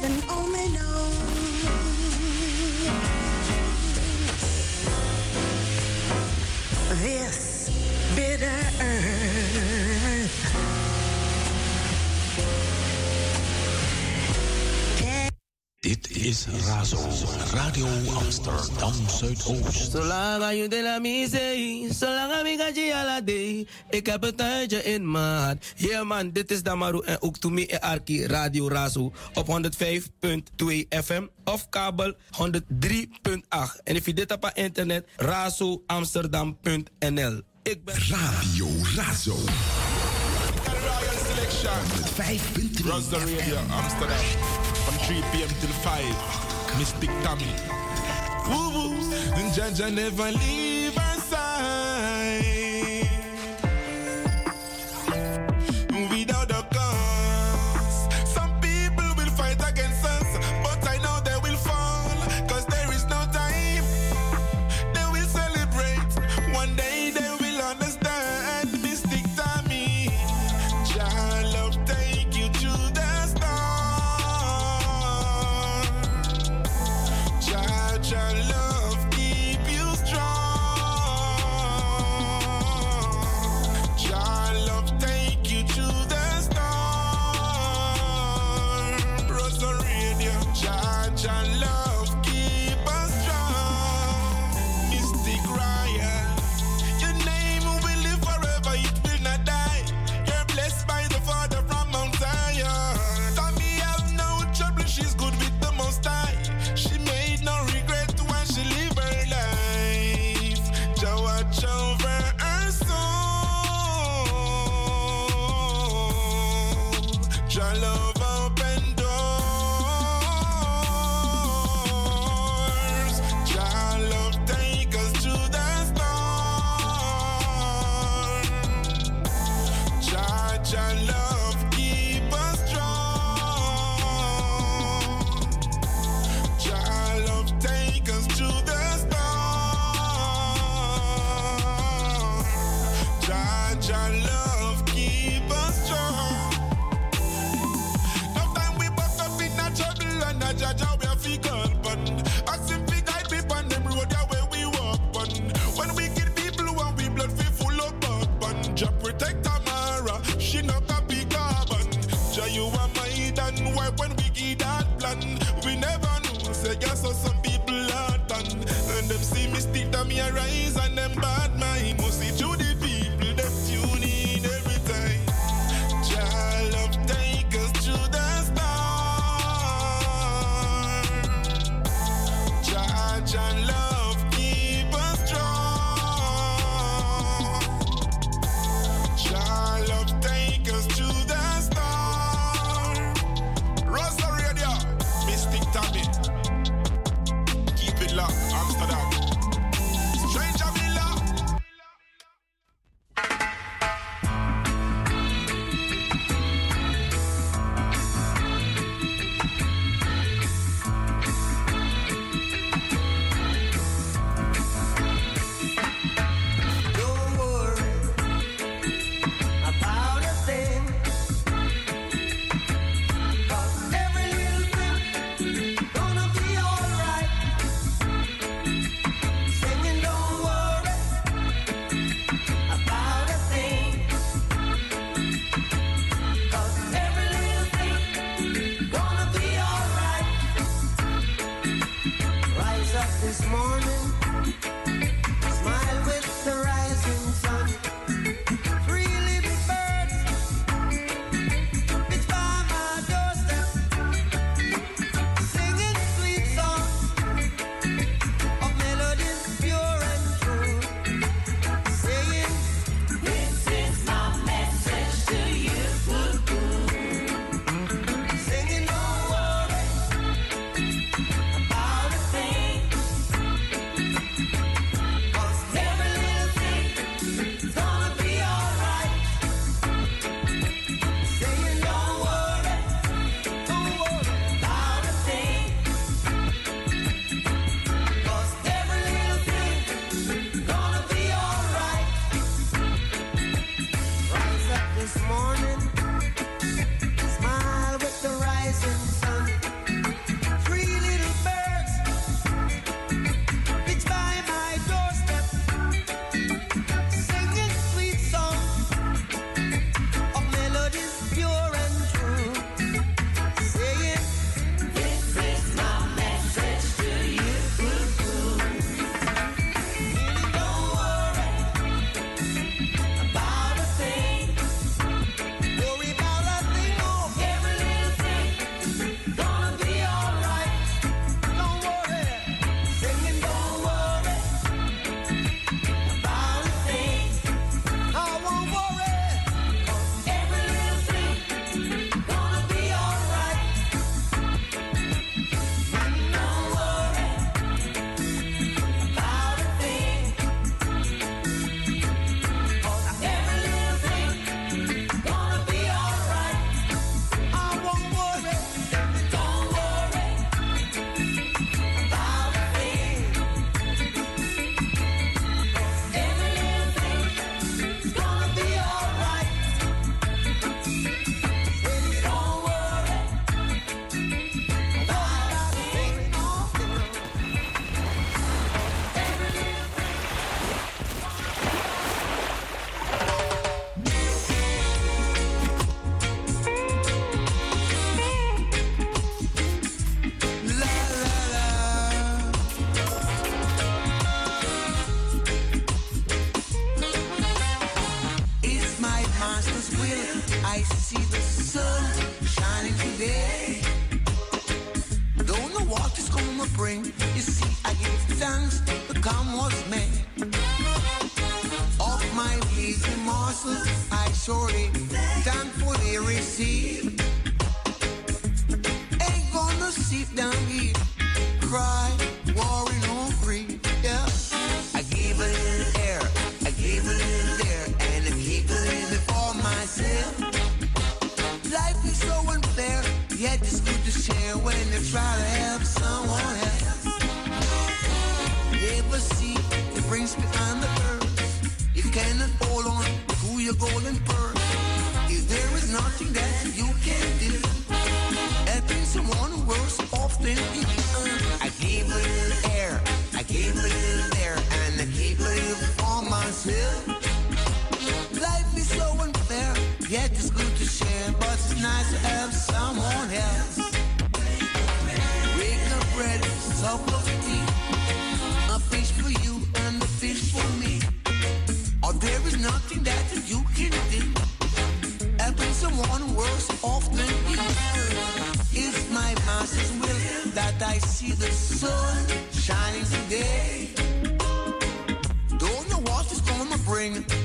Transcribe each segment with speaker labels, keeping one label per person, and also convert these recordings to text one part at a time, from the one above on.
Speaker 1: heaven oh, only knows. This bitter
Speaker 2: is Razo, Radio Amsterdam Zuidoost.
Speaker 3: Zolang je de la misee, zolang amiga la day. Ik heb het uitje in mijn hart. Yeah man, dit is Damaru en ook to me Arki Radio Razo op 105.2 FM of kabel 103.8. En if je dit op internet, razoamsterdam.nl. Ik ben
Speaker 2: Radio Razo.
Speaker 4: Selection.
Speaker 2: 5.3
Speaker 4: Rasta Radio Amsterdam. From 3 p.m. till 5. Mystic Tommy. Woo woo. And Jaja never leave our side. I
Speaker 5: see the sun shining today. Don't know what it's gonna bring.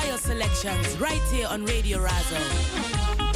Speaker 6: Fire Selections right here on Radio Razo.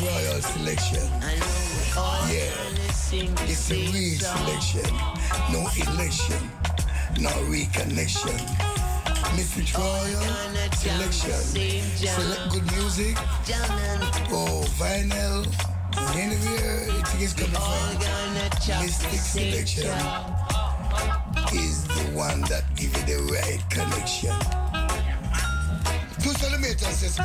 Speaker 6: Royal Selection. Yeah. It's a real selection. No election. No reconnection. Mystic Royal Selection. Select good music. Oh, vinyl. Anywhere it is coming from. Mystic Selection is the one that gives you the right connection. Two centimeters,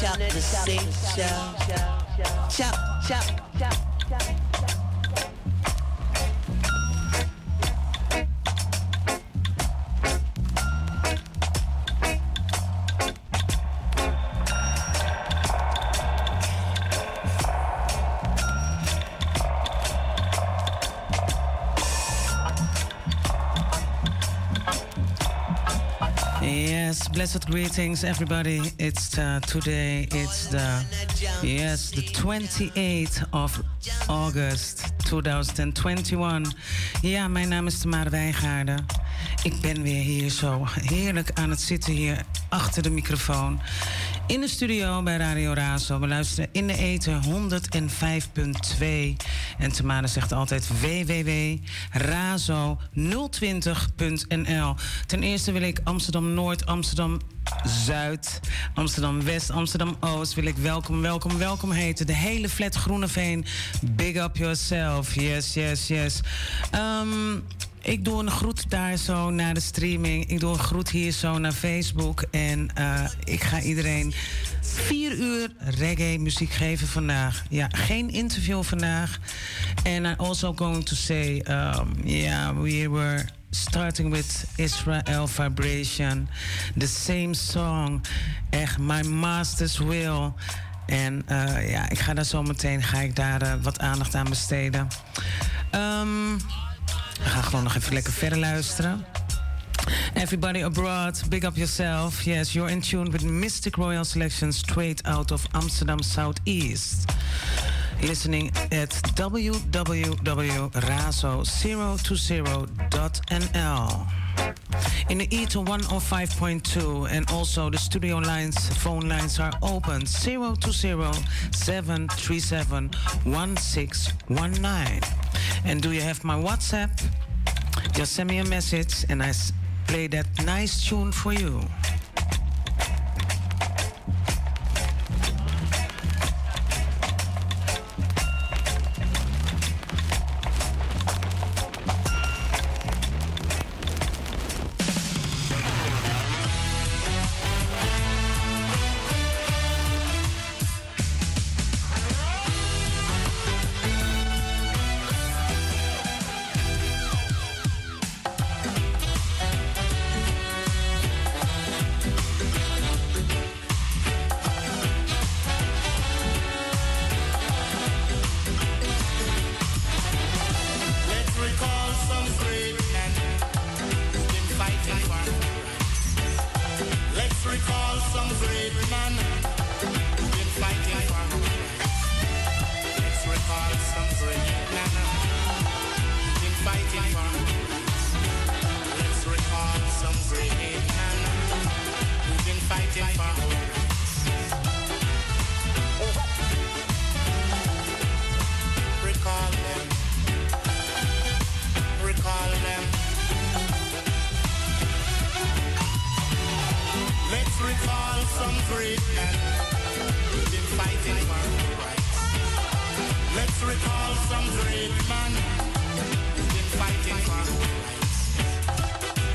Speaker 7: chop the. Chop, chop, chop.
Speaker 8: Greetings, everybody. It's uh, today. It's the yes, the 28th of August 2021. Ja, mijn naam is Tamara Wijngaarden. Ik ben weer hier zo heerlijk aan het zitten hier achter de microfoon. In de studio bij Radio Razo. We luisteren in de eten 105.2. En Tamara zegt altijd www.razo020.nl. Ten eerste wil ik Amsterdam Noord, Amsterdam Zuid, Amsterdam West, Amsterdam Oost wil ik welkom, welkom, welkom heten. De hele flat Groeneveen. Big up yourself. Yes, yes, yes. Ehm, ik doe een groet daar zo naar de streaming. Ik doe een groet hier zo naar Facebook. En eh, ik ga iedereen vier uur reggae muziek geven vandaag. Ja, geen interview vandaag. And I'm also going to say, um, yeah, we were starting with Israel Vibration. The same song, echt, My Master's Will. En uh, ja, ik ga daar zo meteen ga ik daar uh, wat aandacht aan besteden. Um, we gaan gewoon nog even lekker verder luisteren. Everybody abroad, big up yourself. Yes, you're in tune with Mystic Royal Selection straight out of Amsterdam Southeast. Listening at www.razo020.nl. In the ether 105.2 and also the studio lines, phone lines are open 020-737-1619. And do you have my WhatsApp? Just send me a message and I play that nice tune for you.
Speaker 9: great men who've been fighting for our rights. Let's recall some great men who've been fighting for our rights.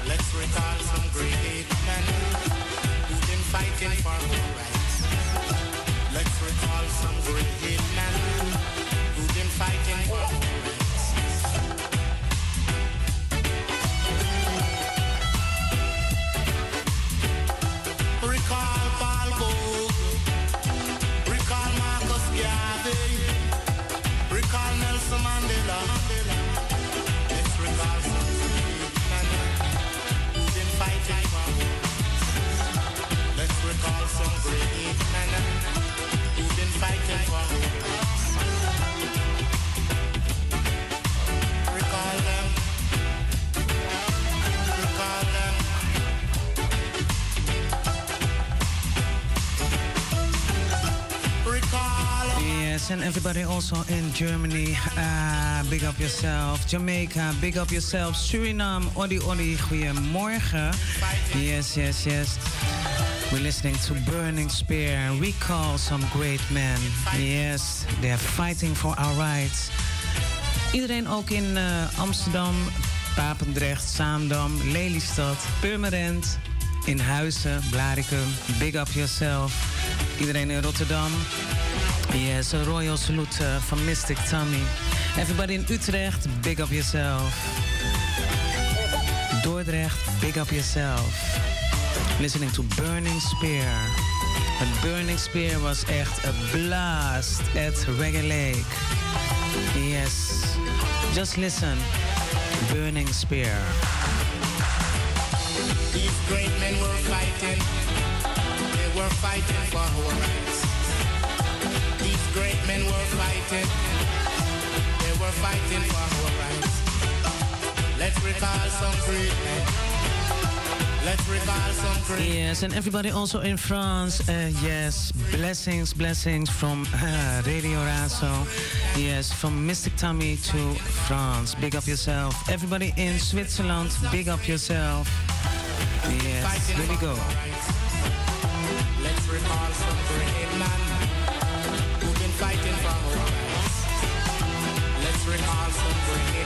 Speaker 9: Let's recall some great
Speaker 8: and everybody also in Germany. Uh, big up yourself. Jamaica, big up yourself. Suriname, Odi Odi, goeiemorgen. Yes, yes, yes. We're listening to Burning Spear. Recall some great men. Yes, they're fighting for our rights. Iedereen ook in uh, Amsterdam, Papendrecht, Zaandam, Lelystad, Purmerend, in Huizen, Blaricum. Big up yourself. Iedereen in Rotterdam. Yes, a royal salute uh, from Mystic Tommy. Everybody in Utrecht, big up yourself. Dordrecht, big up yourself. Listening to Burning Spear. But Burning Spear was echt a blast at Reggae Lake. Yes, just listen. Burning Spear.
Speaker 9: These great men were fighting. They were fighting for our great men were fighting. They were fighting for our rights. Let's recall some great men. Let's recall some great
Speaker 8: Yes, and everybody also in France. Uh, yes, blessings, blessings from uh, Radio Razo. Yes, from Mystic Tommy to France. Big up yourself. Everybody in Switzerland, big up yourself. Yes, here we go.
Speaker 9: Let's recall some great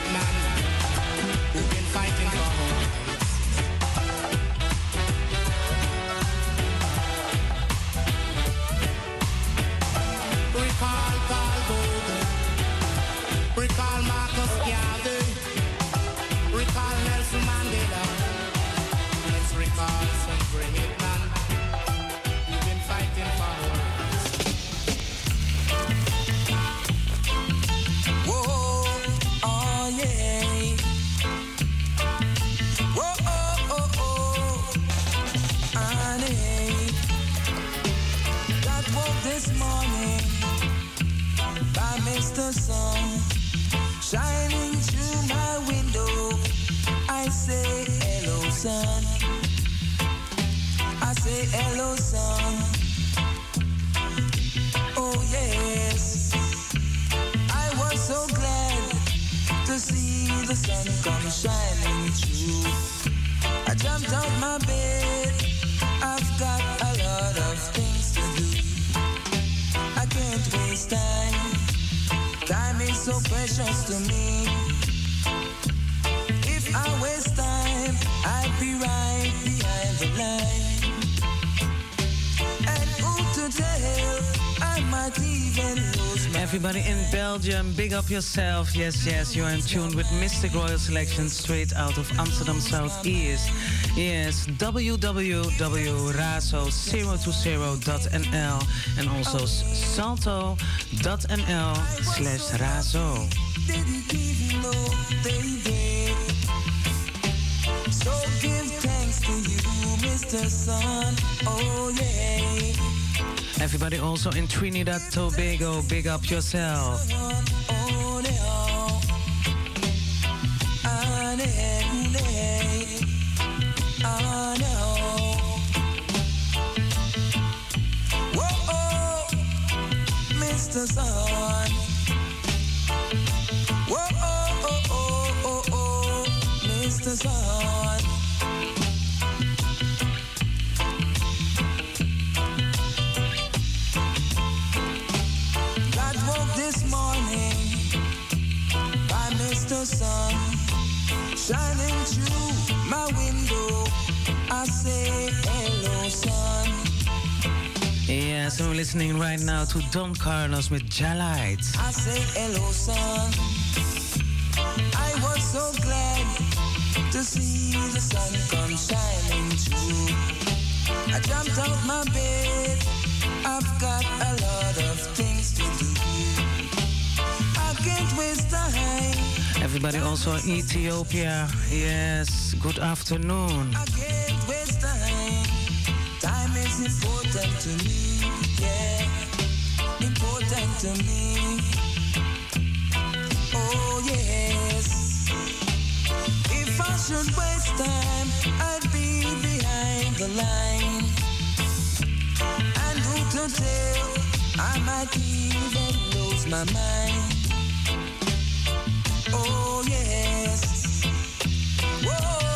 Speaker 9: great men who've been fighting for our rights. Recall
Speaker 10: Mr. Sun shining through my window. I say hello, sun. I say hello, sun. Oh yes, I was so glad to see the sun come shining through. I jumped out my bed. So precious to me. If I waste time, I'd be right behind the line. And who to tell? I might even lose my
Speaker 8: Everybody in Belgium, big up yourself. Yes, yes, you're in tune with Mystic Royal Selection straight out of Amsterdam South Southeast. Yes, www.razo020.nl and also salto.nl slash razo.
Speaker 10: So give thanks to you, Mr. Sun. Oh yeah.
Speaker 8: Everybody also in Trinidad, Tobago, big up yourself.
Speaker 10: Mr. Sun. Whoa, oh, oh, oh, oh, oh, Mr. Sun. Got woke this morning by Mr. Sun shining through my window. I say hello, sun.
Speaker 8: Yes, and we're listening right now to Don Carlos with Jalite.
Speaker 10: I say hello, sun. I was so glad to see the sun come shining through. I jumped out my bed. I've got a lot of things to do. I can't waste time.
Speaker 8: Everybody also in Ethiopia. Yes, good afternoon.
Speaker 10: I can't waste time. Important to me. Yeah, important to me. Oh yes. If I should waste time, I'd be behind the line. And who to tell? I might even lose my mind. Oh yes. Whoa,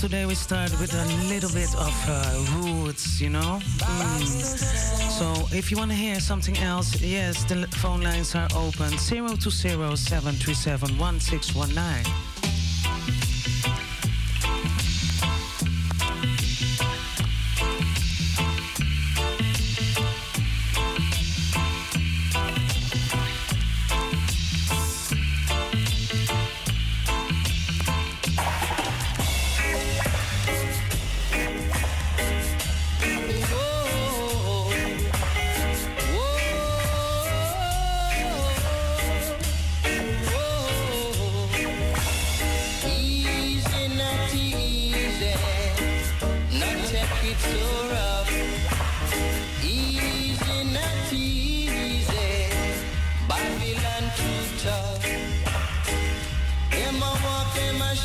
Speaker 8: today we start with a little bit of uh, roots, you know. Mm. So if you want to hear something else, yes, the phone lines are open 020 737 1619.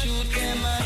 Speaker 10: A shoot,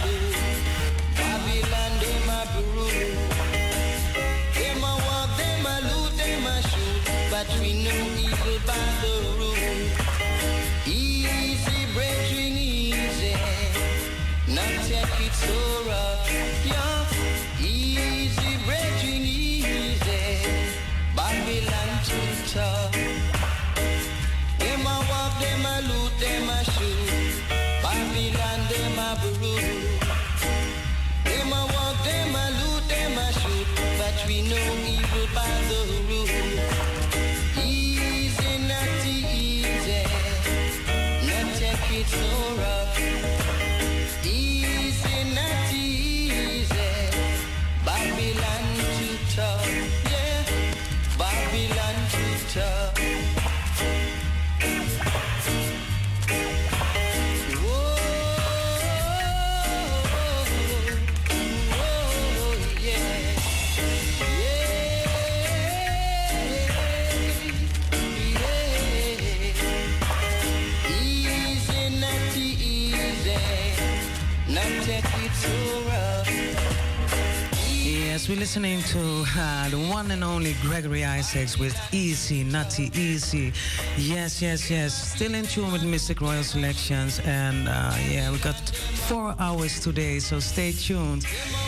Speaker 8: we're listening to uh, the one and only Gregory Isaacs with Easy, Nutty Easy. Yes, yes, yes. Still in tune with Mystic Royal Selections. And uh, yeah, we got four hours today, so stay tuned.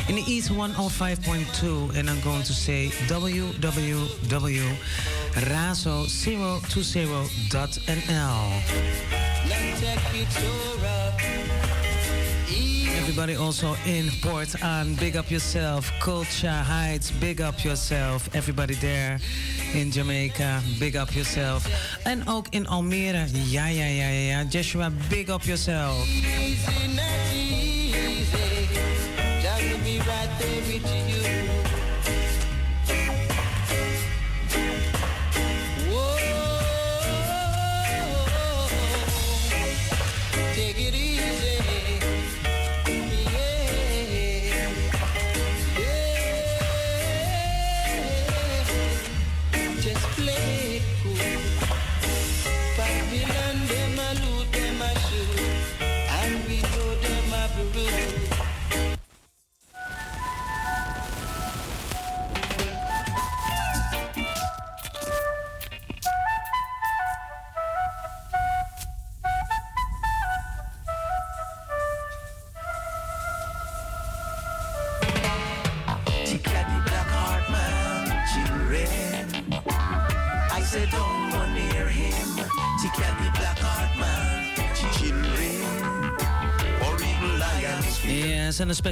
Speaker 8: In the East 105.2, and I'm going to say www.razo020.nl. Everybody also in Portland big up yourself. Culture Heights, big up yourself. Everybody there in Jamaica, big up yourself. En ook in Almere, ja, ja, ja, ja, ja. Joshua, big up yourself.
Speaker 10: Easy,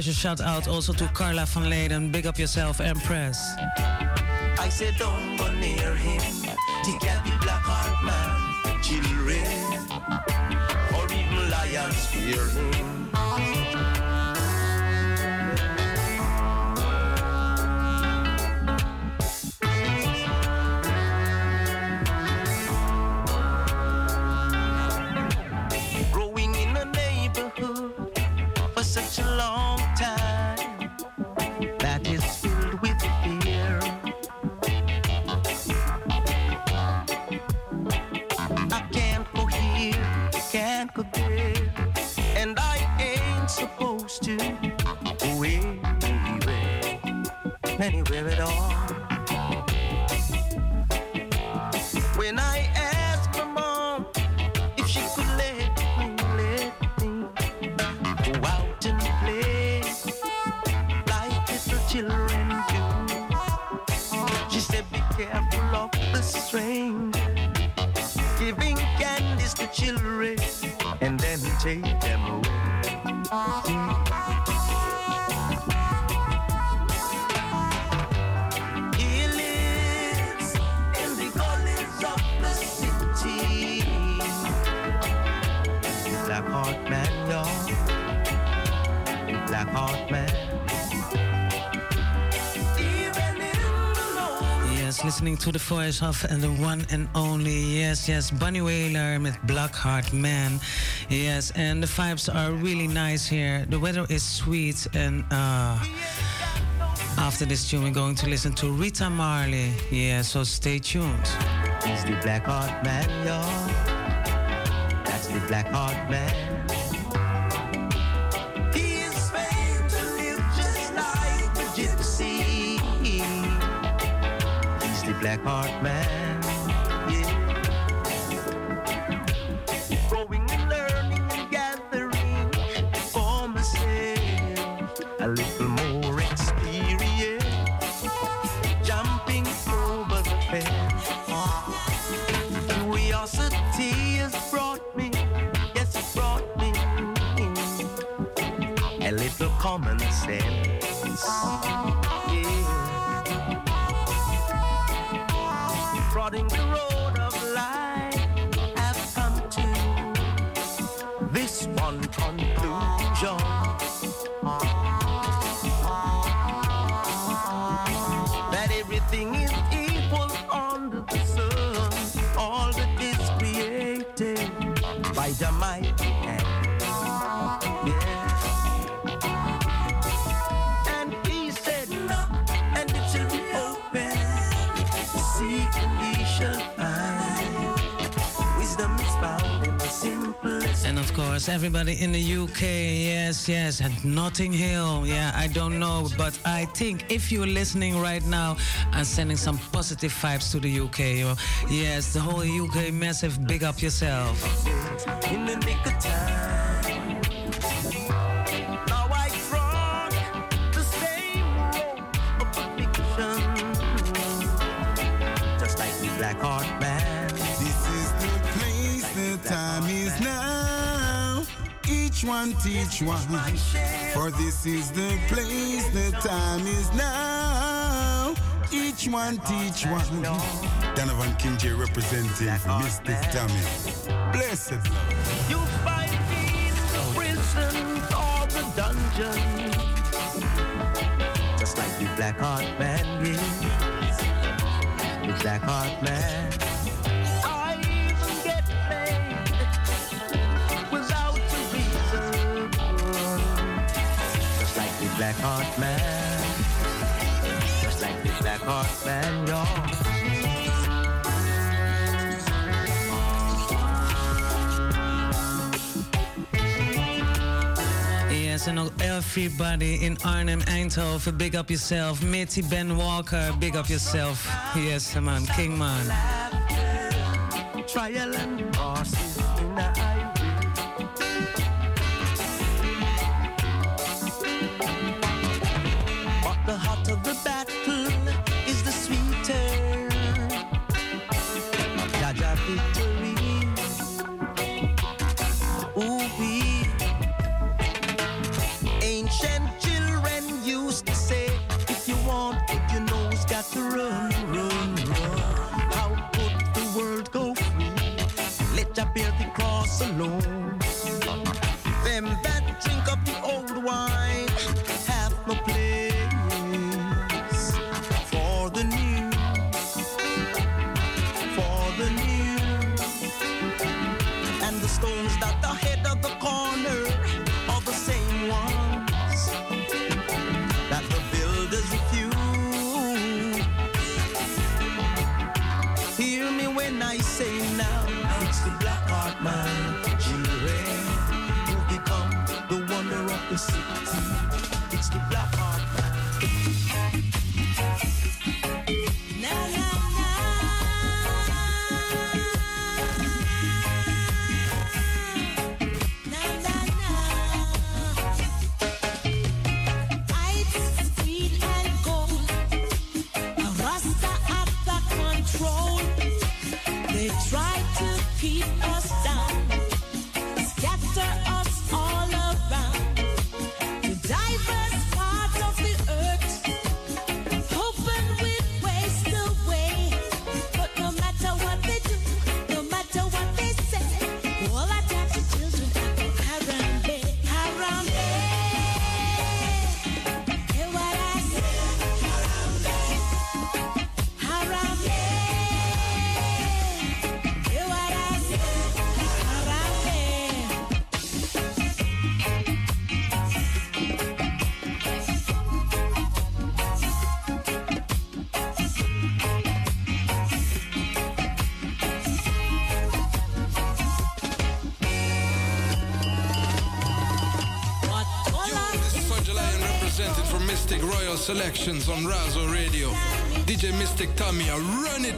Speaker 8: special shout out also to Carla van Leden. Big up yourself, Empress.
Speaker 11: I said don't go near him. Tick at the black heart man, children. Or even lions fear him. Supposed to go anywhere, anywhere at all.
Speaker 8: Listening to the voice of and the one and only, yes, yes, Bunny Wailer with Black Heart Man. Yes, and the vibes are really nice here. The weather is sweet, and uh, after this tune, we're going to listen to Rita Marley. Yeah, so stay tuned.
Speaker 11: He's the black heart man, y'all. That's the black heart man. Black heart man. Yeah. Growing and learning and gathering for myself a little more experience. Jumping over the fence. Curiosity has brought me, yes, it brought me a little common sense.
Speaker 8: Everybody in the UK, yes, yes, and Notting Hill, yeah, I don't know, but I think if you're listening right now, I'm sending some positive vibes to the UK. Yes, the whole UK massive, big up yourself.
Speaker 12: One teach one. For this is the place, the time is now. Each one teach one. Donovan King J representing Mystic Tammy. Blessed love.
Speaker 11: You find me in prisons or the dungeon, just like the black heart man. The black heart man. Black heart man. Just like the black heart man, y'all.
Speaker 8: Yes, and ook everybody in Arnhem, Eindhoven, big up yourself. Mitty Ben Walker, big up yourself. Yes, man, King man.
Speaker 11: trial
Speaker 1: DJ Mistic Tommy, I run it.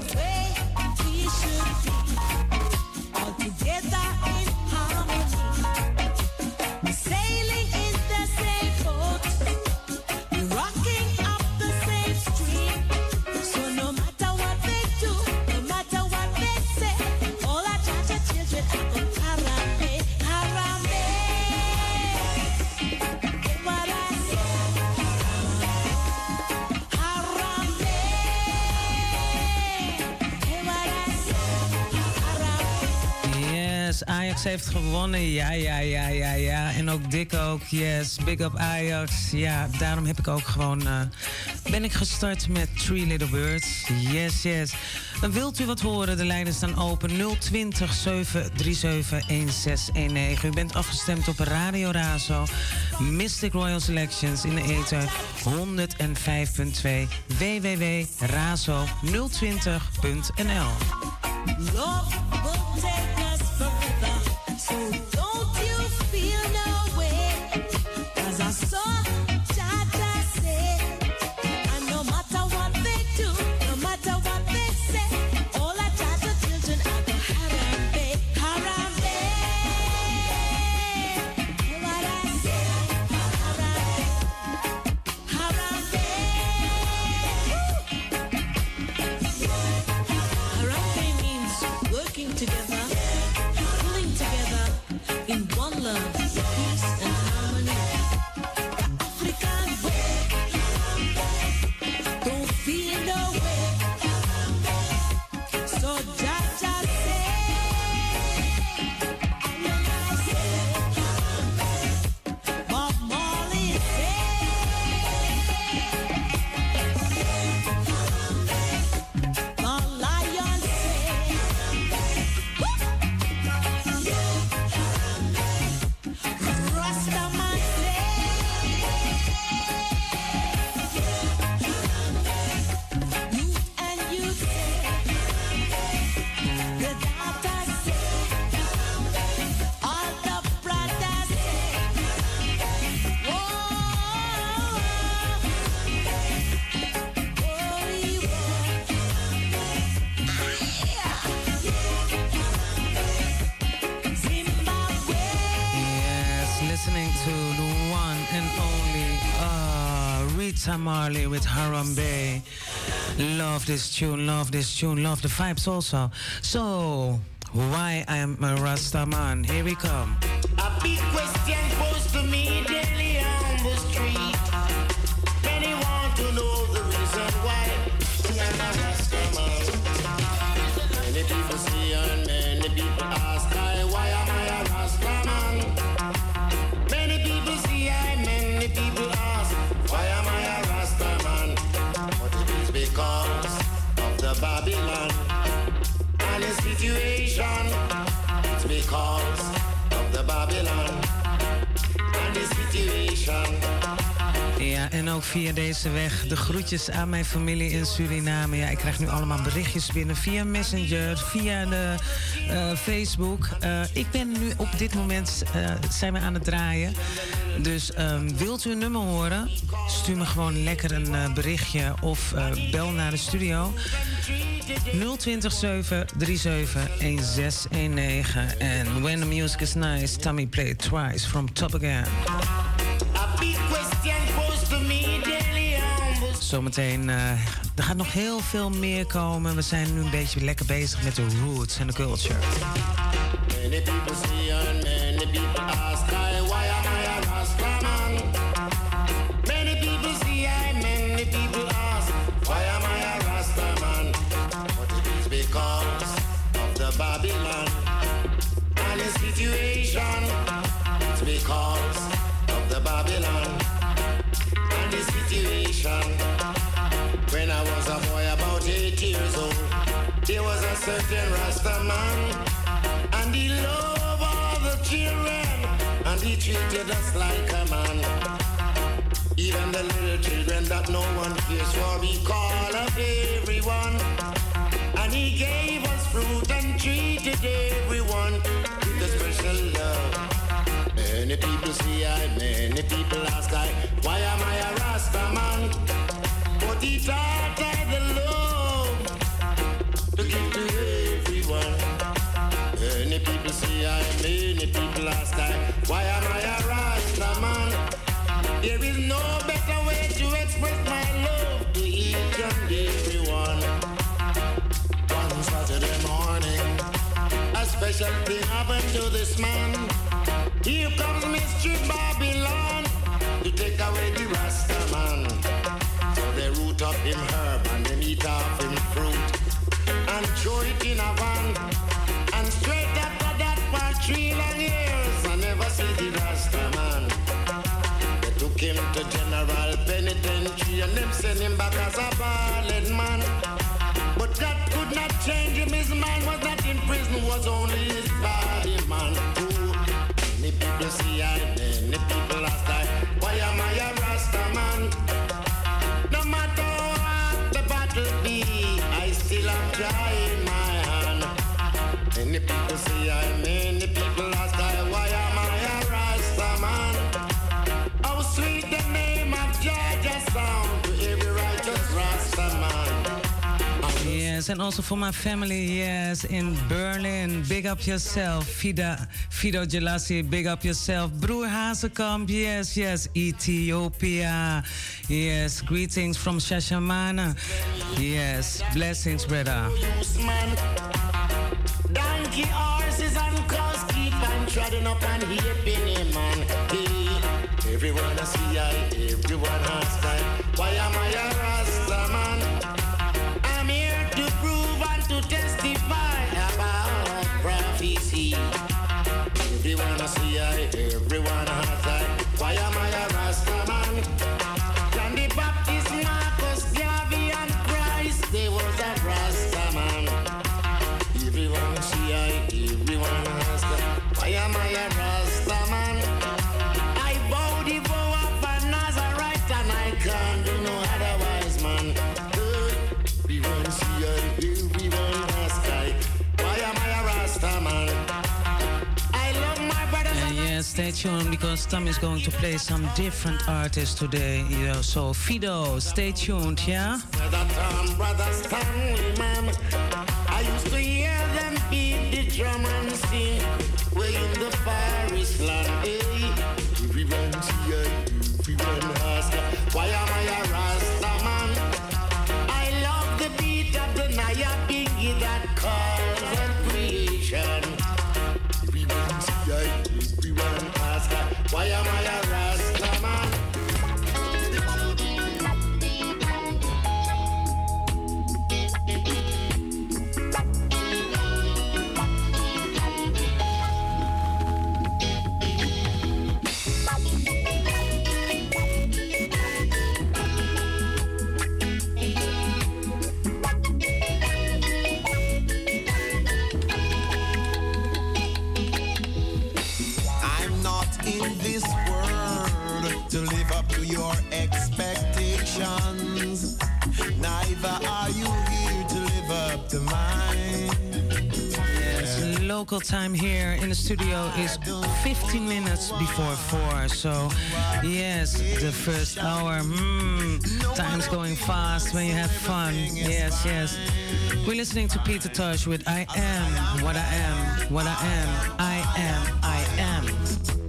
Speaker 8: Heeft gewonnen. Ja, ja, ja, ja, ja. En ook Dick ook. Yes, big up Ajax. Ja, daarom heb ik ook gewoon... eh, ben ik gestart met Three Little Birds. Yes, yes. Wilt u wat horen? De lijnen staan open. 020 737 1619. U bent afgestemd op Radio Razo. Mystic Royal Selections in de ether 105.2 www.razo020.nl
Speaker 5: Love will
Speaker 8: Harambe. Love this tune, love this tune, love the vibes also. So, why I am a Rasta man? Here we come. Via deze weg de groetjes aan mijn familie in Suriname. Ja, ik krijg nu allemaal berichtjes binnen via Messenger, via de eh, Facebook. Eh, ik ben nu op dit moment, eh, zijn we aan het draaien. Dus ehm, wilt u een nummer horen? Stuur me gewoon lekker een berichtje of bel naar de studio. 020 737 1619. En when the music is nice, Tommy play it twice from top again. Zometeen, eh, er gaat nog heel veel meer komen. We zijn nu een beetje lekker bezig met de roots en de culture.
Speaker 13: Many people see and many people ask I, why am I a Rastaman? Many people see I, many people ask, why am I a Rastaman? But it is because of the Babylon and the situation. It's because of the Babylon and the situation. Certain Rastaman, and he loved all the children, and he treated us like a man. Even the little children that no one cares for, we call up everyone. And he gave us fruit and treated everyone with a special love. Many people see I, many people ask I, why am I a Rasta man? But he taught a special thing happened to this man. Here comes Mystery Babylon to take away the Rasta man. So they root up him herb and they eat off him fruit and throw it in a van. And straight after that for three long years, I never see the Rasta man. They took him to General Penitentiary and them sent him back as a ballad man. But that could not change him. His man was not in prison, was only his body man. Ooh. Many people see I, many people ask I, why am I a Rasta man? No matter what the battle be, I still am trying my hand. Many people see I,
Speaker 8: Yes, and also for my family, yes, in Berlin. Big up yourself. Fida, Fido Gelasi, big up yourself. Broer Hazekamp, yes, yes. Ethiopia, yes. Greetings from Shashamane. Yes, blessings, brother.
Speaker 13: Donkey horses and cows keep on treading up and heaping him. Hey, everyone I see everyone has time. Why am I a
Speaker 8: stay tuned because Tom is going to play some different artists today. You know, so Fido, stay tuned, yeah.
Speaker 13: Brother Tom, brother man. I used to hear them beat the drum and sing. we in the why am I a
Speaker 14: Rasta man?
Speaker 13: I love the beat of the Naya Biggie that calls creation. Why am
Speaker 15: I local time here in the studio is 15 minutes before 4. So, yes, the first hour. Mm, time's going fast when you have fun. Yes, yes. We're listening to Peter Tosh with I Am What I Am, What I Am, I Am, I Am.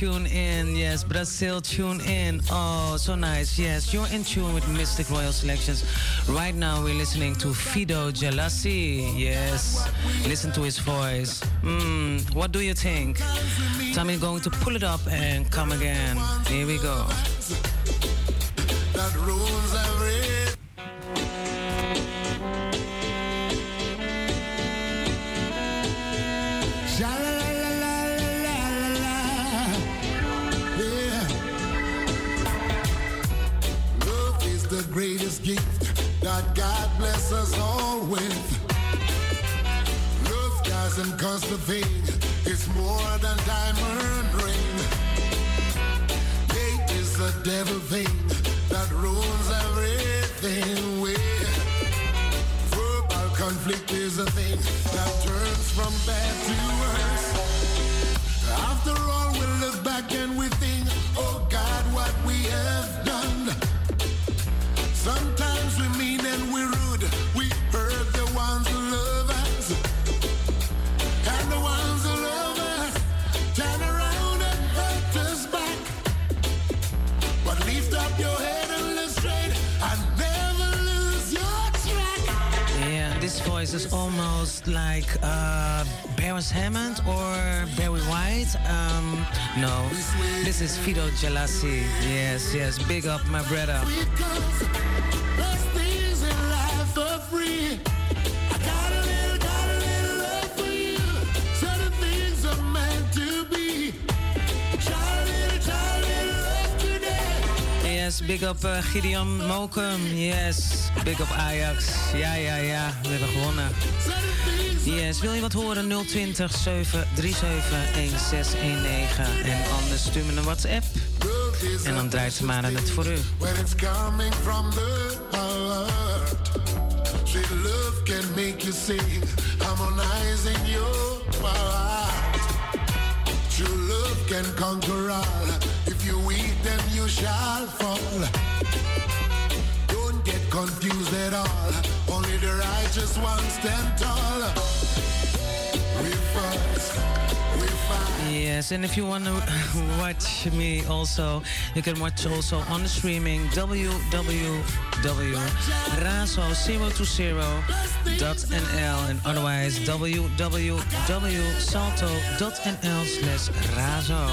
Speaker 15: Tune in. Yes, Brazil, tune in. Oh, so nice. Yes, you're in tune with Mistic Royal Selections. Right now, we're listening to Fido Jealousy. Yes, listen to his voice. Mm, what do you think? Tommy going to pull it up and come again. Here we go.
Speaker 16: bless us all with. Love doesn't cost a thing, it's more than diamond ring. Hate is the devil thing that ruins everything. We verbal
Speaker 8: conflict is a thing that turns from bad to worse.
Speaker 16: this is almost like uh, Beres Hammond or Barry White. Um, no, this is Fido Gelassi. Yes, yes, big up my brother. Yes, big up uh, Gideon Mokum. Yes. Big op Ajax. Ja, ja, ja. We hebben gewonnen. Yes. Wil je wat horen? 020 737 1619. En anders stuur me een WhatsApp. En dan draait ze maar aan het voor u.
Speaker 8: Sweet love can make you see harmonizing your heart. True love can conquer all. If you eat then you shall fall. confused at all. Only the righteous ones stand tall. We fight.
Speaker 16: Yes, and if you want to watch me also, you can watch also on the streaming www.razo020.nl and otherwise www.salto.nl slash razo.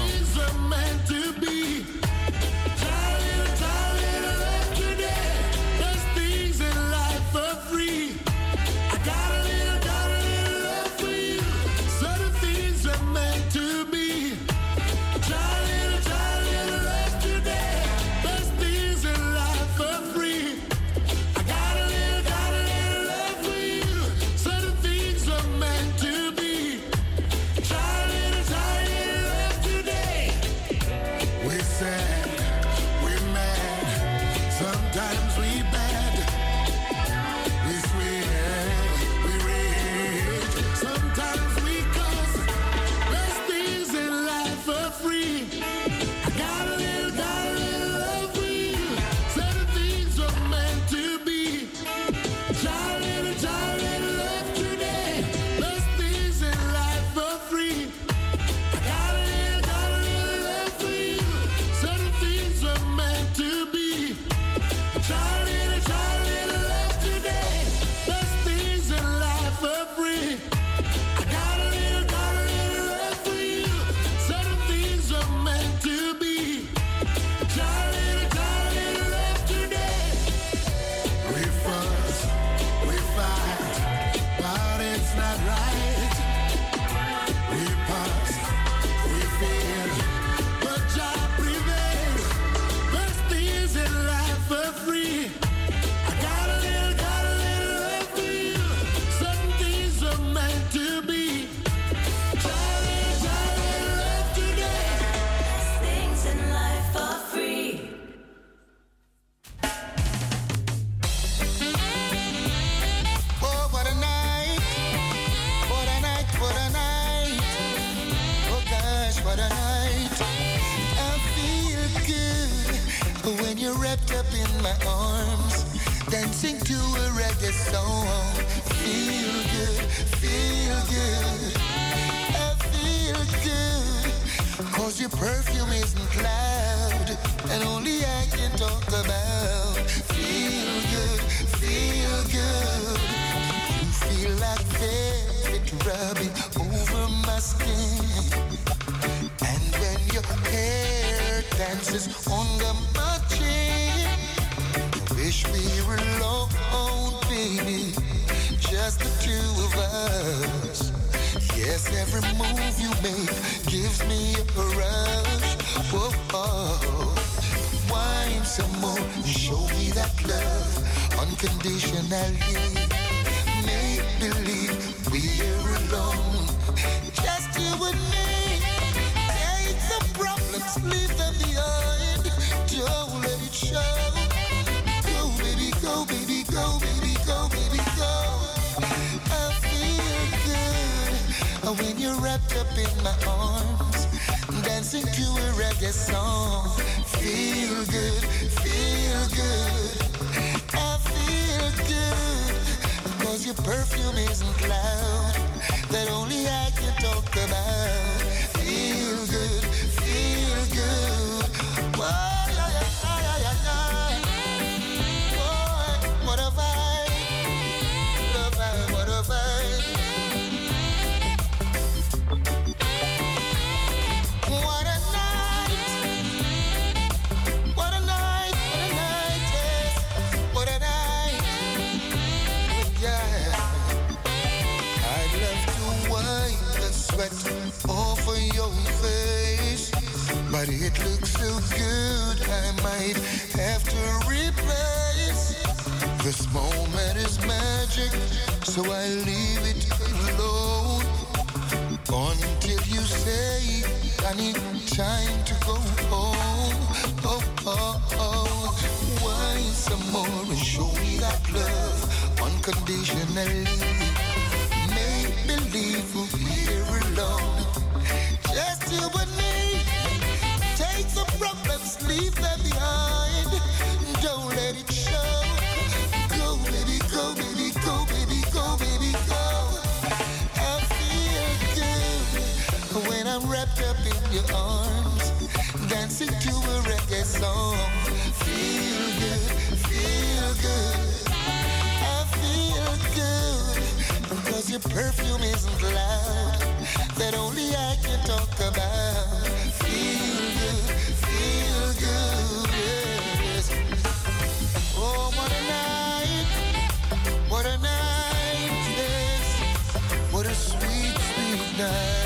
Speaker 17: Night,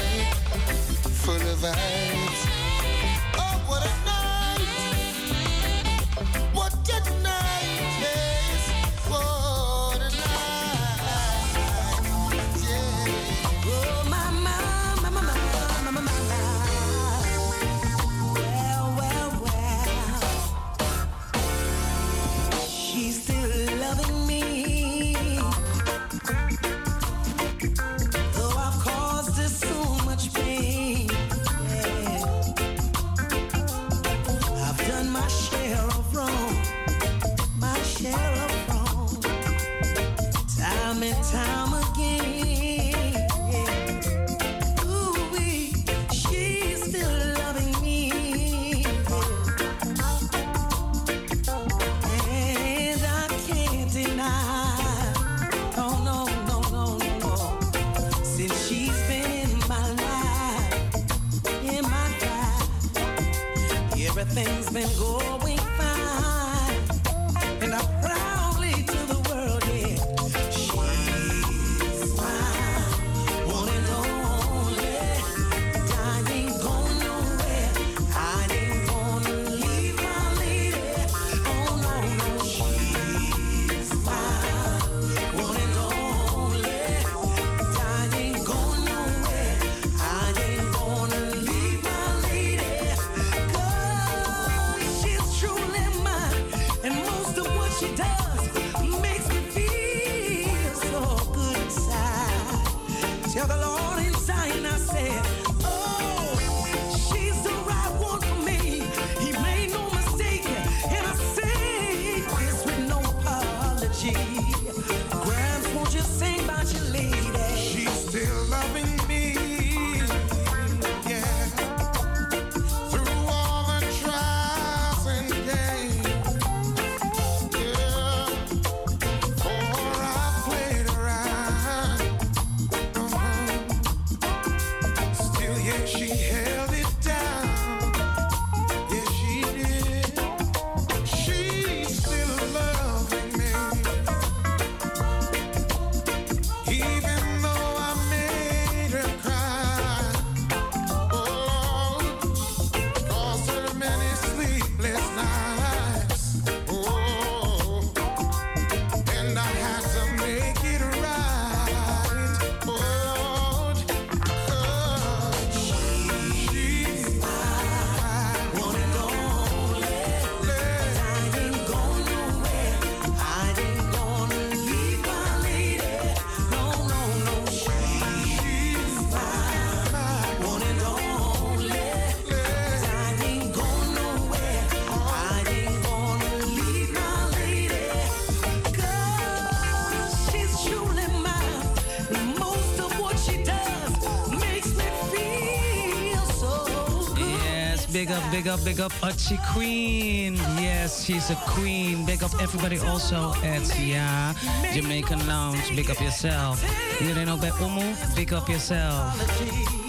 Speaker 6: big up, big up Archie Queen. Yes, she's a queen. Big up everybody also at yeah, Jamaican Lounge. Big up yourself. You don't know about Umu. big up yourself.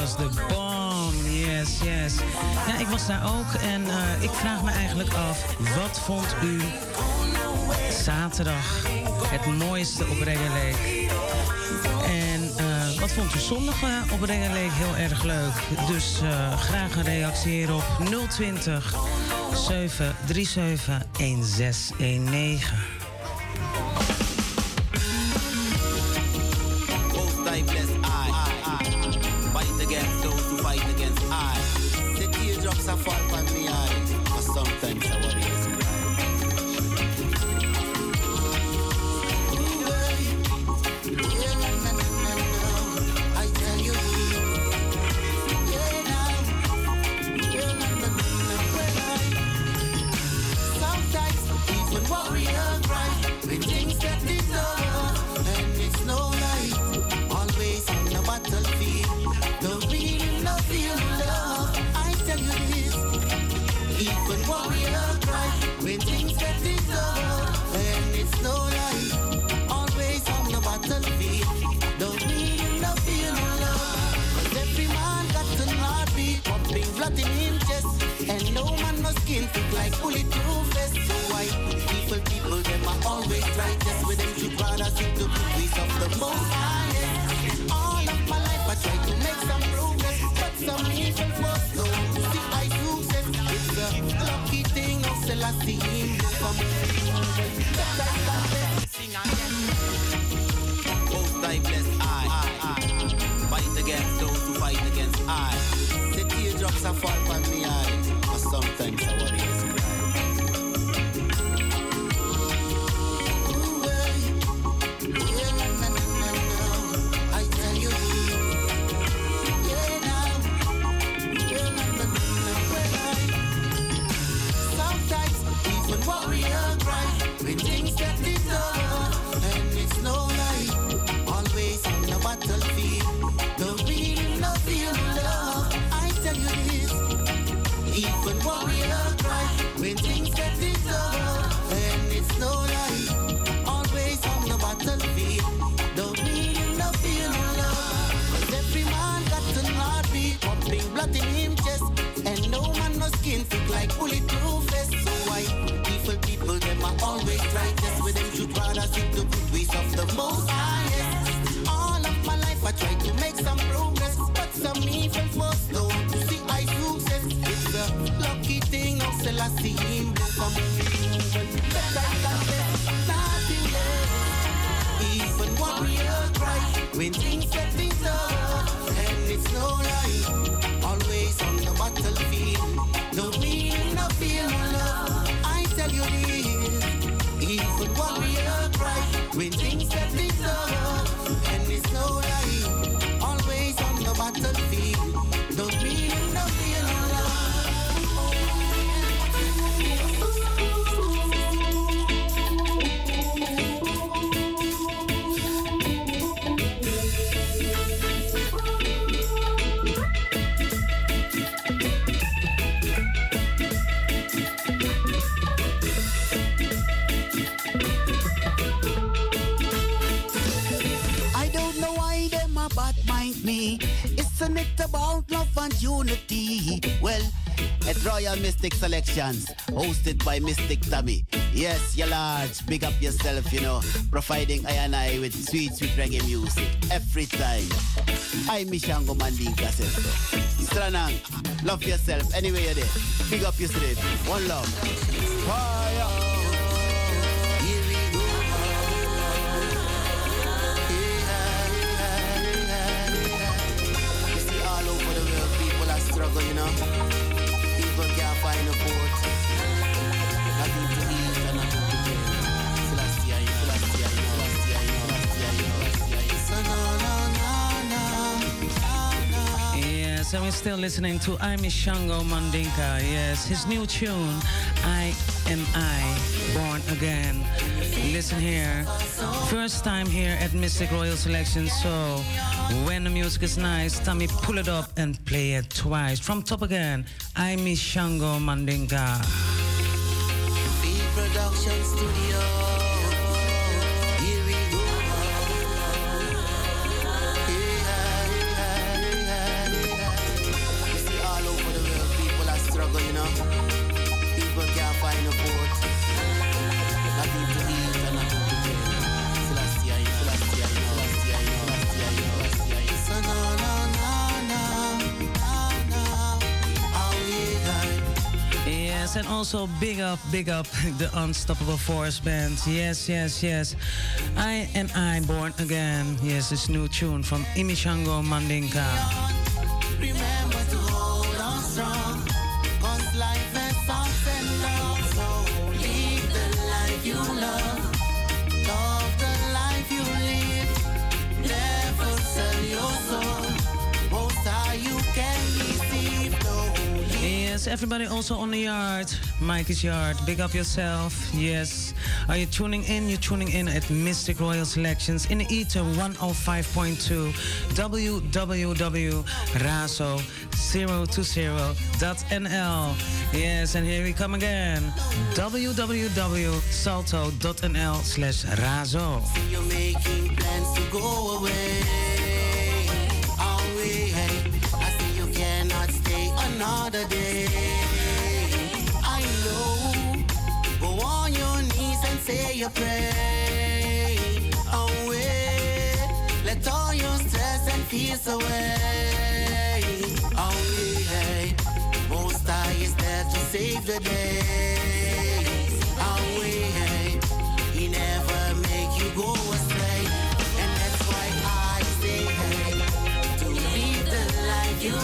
Speaker 6: was de bom. Yes, yes. Ja, ik was daar ook en eh, ik vraag me eigenlijk af, wat vond u zaterdag het mooiste op Reggae En eh, wat vond u zondag eh, op Reggae heel erg leuk? Dus graag een reactie hierop 020 737 1619.
Speaker 18: Royal Mistic Selections, hosted by Mistic Tommy. Yes, you're large, big up yourself, you know, providing I and I with sweet, sweet reggae music every time. I, Mishango Mandinka, Stranang, love yourself anyway you're there. Big up your street. One love. Fire!
Speaker 6: you know.
Speaker 8: Yes, and we're still listening to Amy Shango Mandinka. Yes, his new tune, I Am I, Born Again. Listen here. First time here at Mistic Royal Selection, so when the music is nice, Tommy pull it up and play it twice. From top again, Amy Shango Mandinka.
Speaker 6: Production Studio. And
Speaker 8: also big up, big up the Unstoppable Force Band. Yes, yes, yes. I am I Born Again. Yes, this new tune from Imishango Mandinka. Everybody also on the yard. Mike's yard. Big up yourself. Yes. Are you tuning in? You're tuning in at Mistic Royal Selections in the Ether 105.2 www.razo020.nl. Yes, and here we come again. www.salto.nl slash razo.
Speaker 6: You're making plans to go away. Away. I see you cannot stay another day. Say your prayer. Oh, away. Let all your stress and fears away. Oh, away. Most High is there to save the day. Oh, away. He never make you go astray. And that's why I say, hey, to live the life you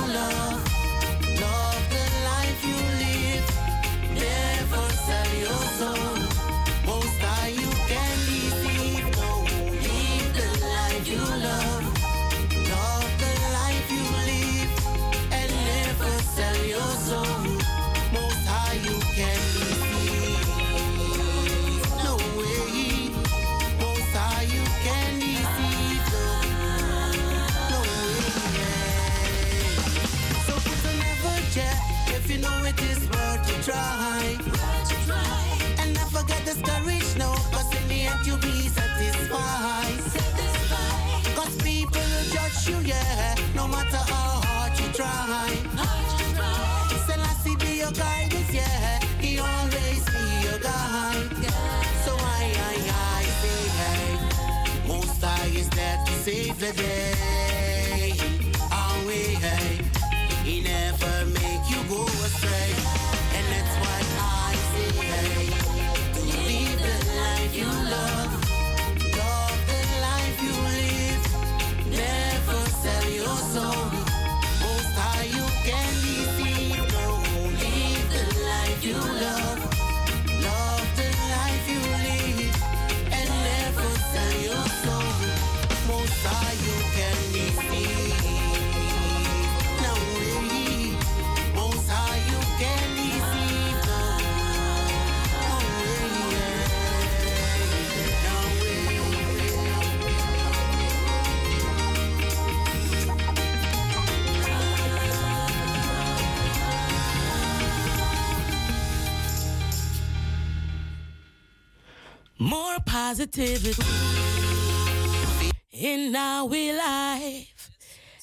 Speaker 19: in our life.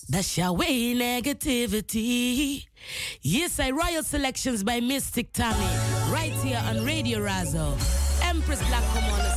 Speaker 19: That's your way negativity. Yes, I Royal Selections by Mistic Tommy. Right here on Radio Razo. Empress Black, come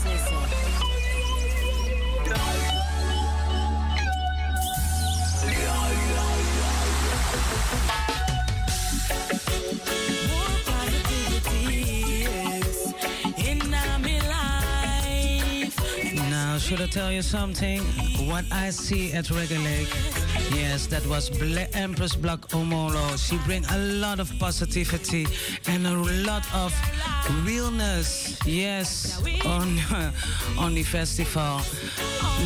Speaker 8: should I tell you something? What I see at Reggae Lake Yes, that was Empress Black Omolo. She bring a lot of positivity and a lot of realness. Yes, on on the festival.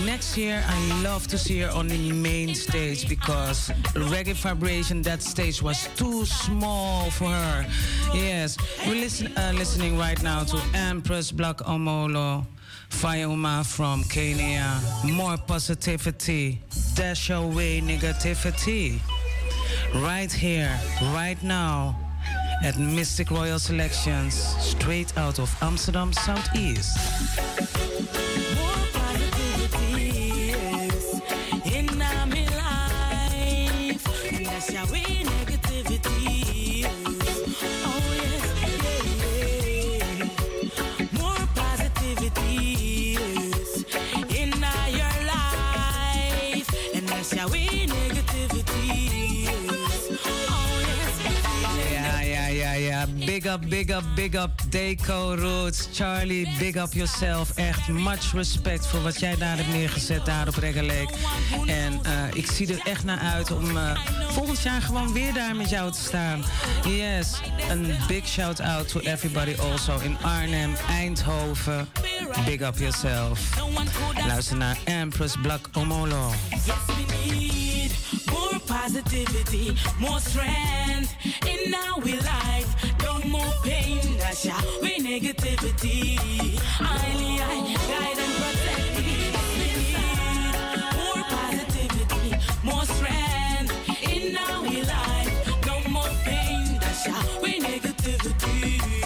Speaker 8: Next year, I love to see her on the main stage because Reggae Vibration, that stage was too small for her. Yes, we're listen, uh, listening right now to Empress Black Omolo. Fayuma from Kenya. More positivity. Dash away negativity. Right here, right now, at Mistic Royal Selections, straight out of Amsterdam Southeast. Big up, big up, big up. Deco Roots. Charlie, big up yourself. Echt much respect voor wat jij daar hebt neergezet daar op Lake. En eh, ik zie er echt naar uit om eh, volgend jaar gewoon weer daar met jou te staan. Yes, een big shout out to everybody also in Arnhem, Eindhoven. Big up yourself. Luister naar Empress Black Omolo.
Speaker 5: Positivity, more strength in our life. Pain, how we negativity. Only I guide and protect me. Need more positivity, more strength in our life. No more pain, how we negativity.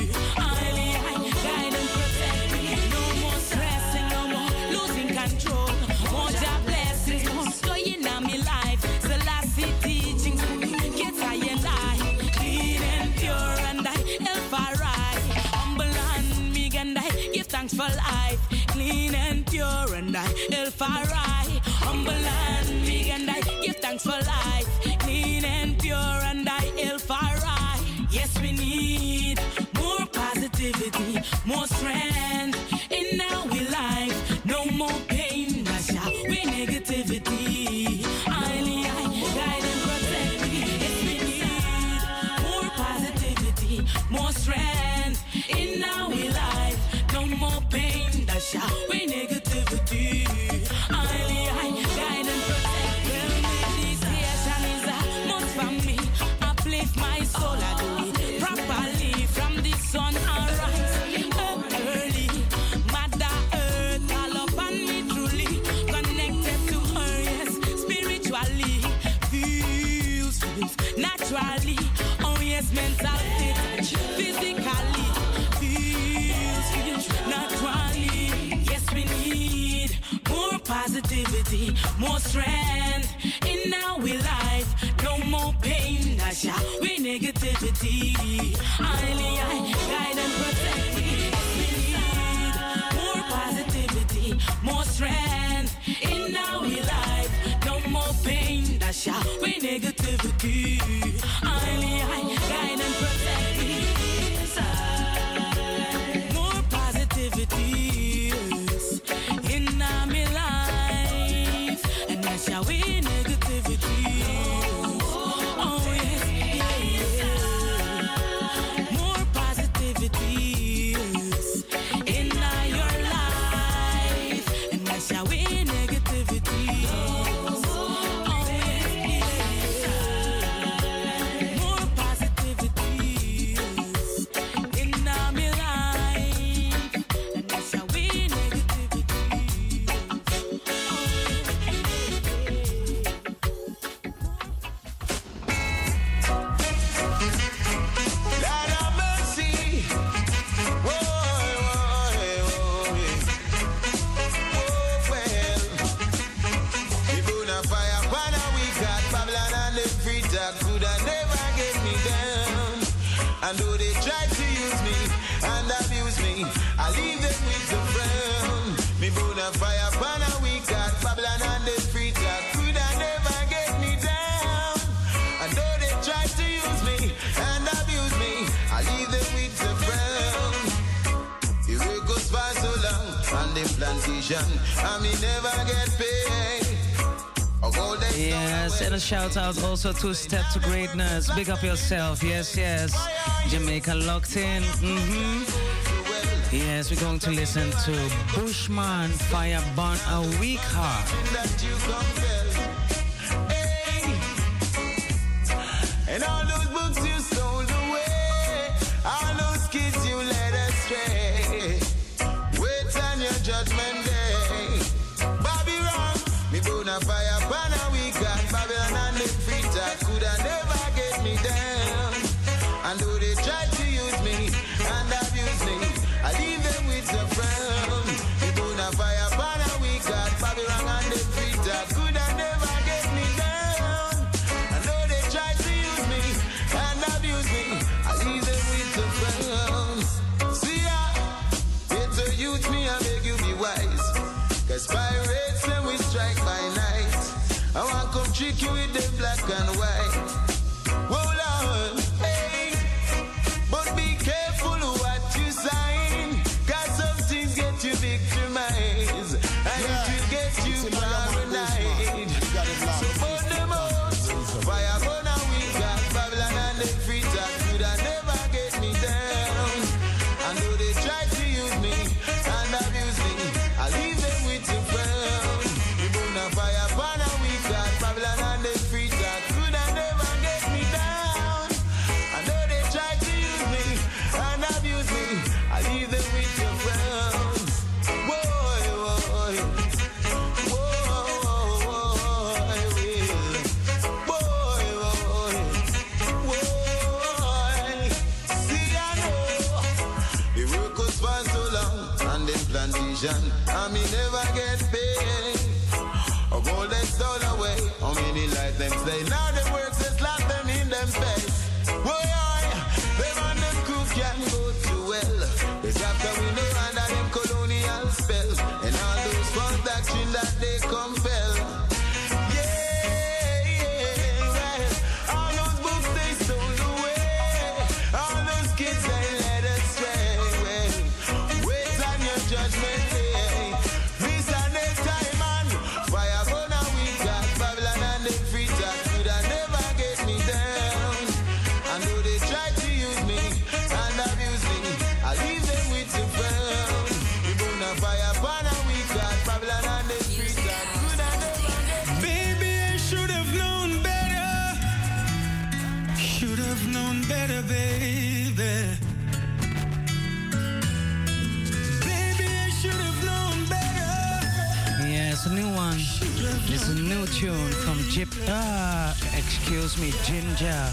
Speaker 5: Pure and I, Elfarai. Humble and meek and I, give thanks for life. Clean and pure and I, Elfarai. Yes, we need positivity, more strength in our life. No more pain, how we negativity. Only I guide and protect me. We need more positivity, more strength in our life. No more pain, how we negativity. Only I
Speaker 15: so long on and me never get paid.
Speaker 8: Yes, and a shout out also to Step to Greatness. Big up yourself. Yes, yes. Jamaica locked in. hmm Yes, we're going to listen to Bushman Fire Burn a Weak Heart.
Speaker 15: You with the black and white. And me never get paid. Of all they stole away, how many lives them slay? Now the works is slap them in them face. Boy, them and them crew can go too well. It's after we know under them colonial spell. And all those false that they compel.
Speaker 8: It's a new tune from Jip. Ah, excuse me, Ginger.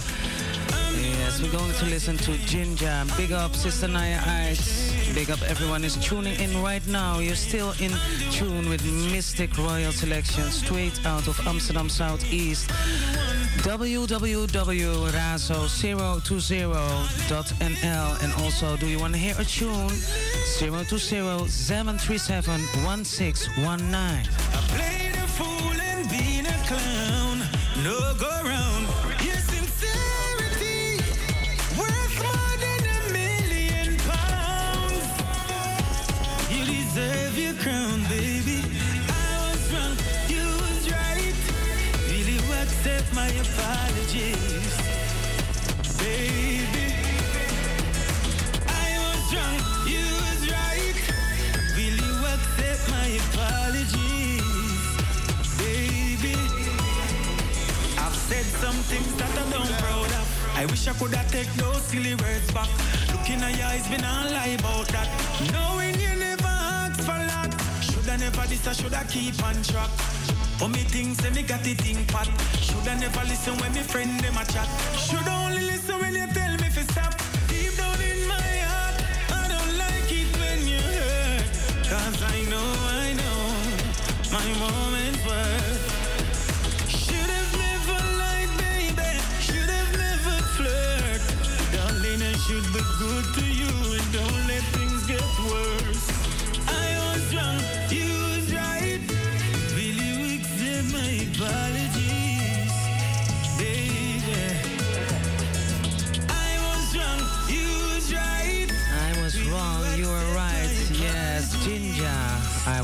Speaker 8: Yes, we're going to listen to Ginger. Big up, Sister Naya Heights. Big up, everyone is tuning in right now. You're still in tune with Mistic Royal Selection, straight out of Amsterdam Southeast. www.razo020.nl And also, do you want to hear a tune?
Speaker 10: 020 737 1619 clown. No go round. Your sincerity worth more than a million pounds. You deserve your crown, baby. I was wrong, you was right. You accept my apologies, things that I don't proud of. I wish I could have take those silly words back. Looking at your eyes, been all lie about that. Knowing you never asked for that. Shoulda never this, I shoulda keep on track. For me things, say me got it in pot. Shoulda never listen when me friend them a chat. Shoulda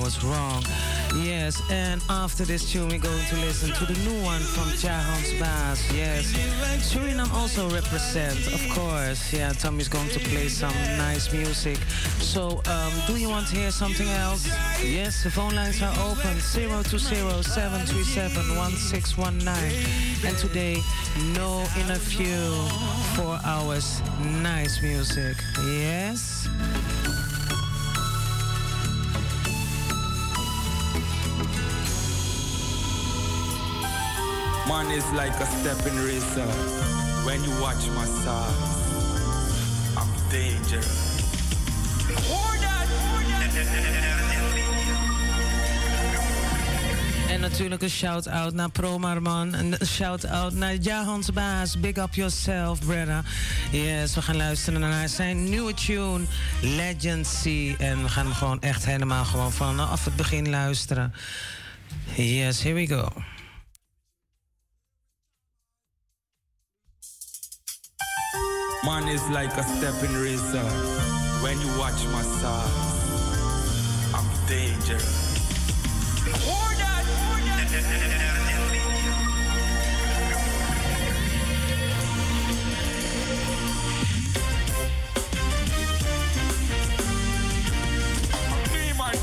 Speaker 10: was wrong.
Speaker 8: Yes, and after this tune, we're going to listen to the new one from Jahans Bass. Yes, Suriname also represent, of course. Yeah, Tommy's going to play some nice music. So, um, do you want to hear something else? Yes, the phone lines are open 020-737-1619. And today, no interview, four hours, nice music. Yes.
Speaker 20: Man is like a stepping razor. When you watch my size, I'm dangerous.
Speaker 8: En natuurlijk een shout-out naar Promarman. En een shout-out naar Jahans Baas. Big up yourself, brother. Yes, we gaan luisteren naar zijn nieuwe tune, Legacy. En we gaan hem gewoon echt helemaal gewoon vanaf het begin luisteren. Yes, here we go.
Speaker 20: Man is like a stepping razor. When you watch my size, I'm dangerous. Me, man,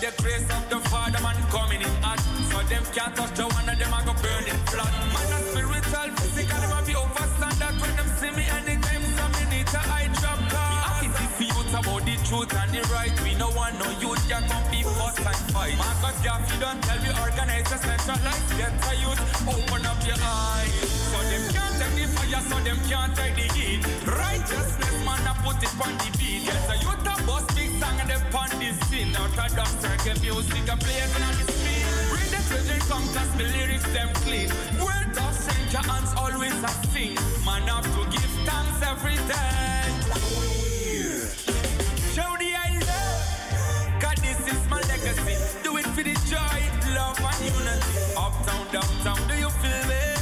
Speaker 20: The grace of the Father, man coming in hot. So them can't touch the one of them, I go burn burning flat. Man, a spiritual, physical, a be overstand that when them see me anytime, some minute I drop card. Me happy to you about the truth and the right. We no want no youth, ya come be fuss and fight. Marcus Garvey don't tell me organize a centralized get a youth. Open up your eyes. So them can't take the fire, so them can't take the heat. Righteousness, man, I put it on the beat. A youth a bust big song and on the scene. Dumb circle music, a blaze on the screen. Bring the children come, cause me lyrics them clean. Word of strength, your hands always a sing. Man, have to give thanks every day. Show the I love. Cause this is my legacy. Do it for the joy, love, and unity. Uptown, downtown, do you feel me?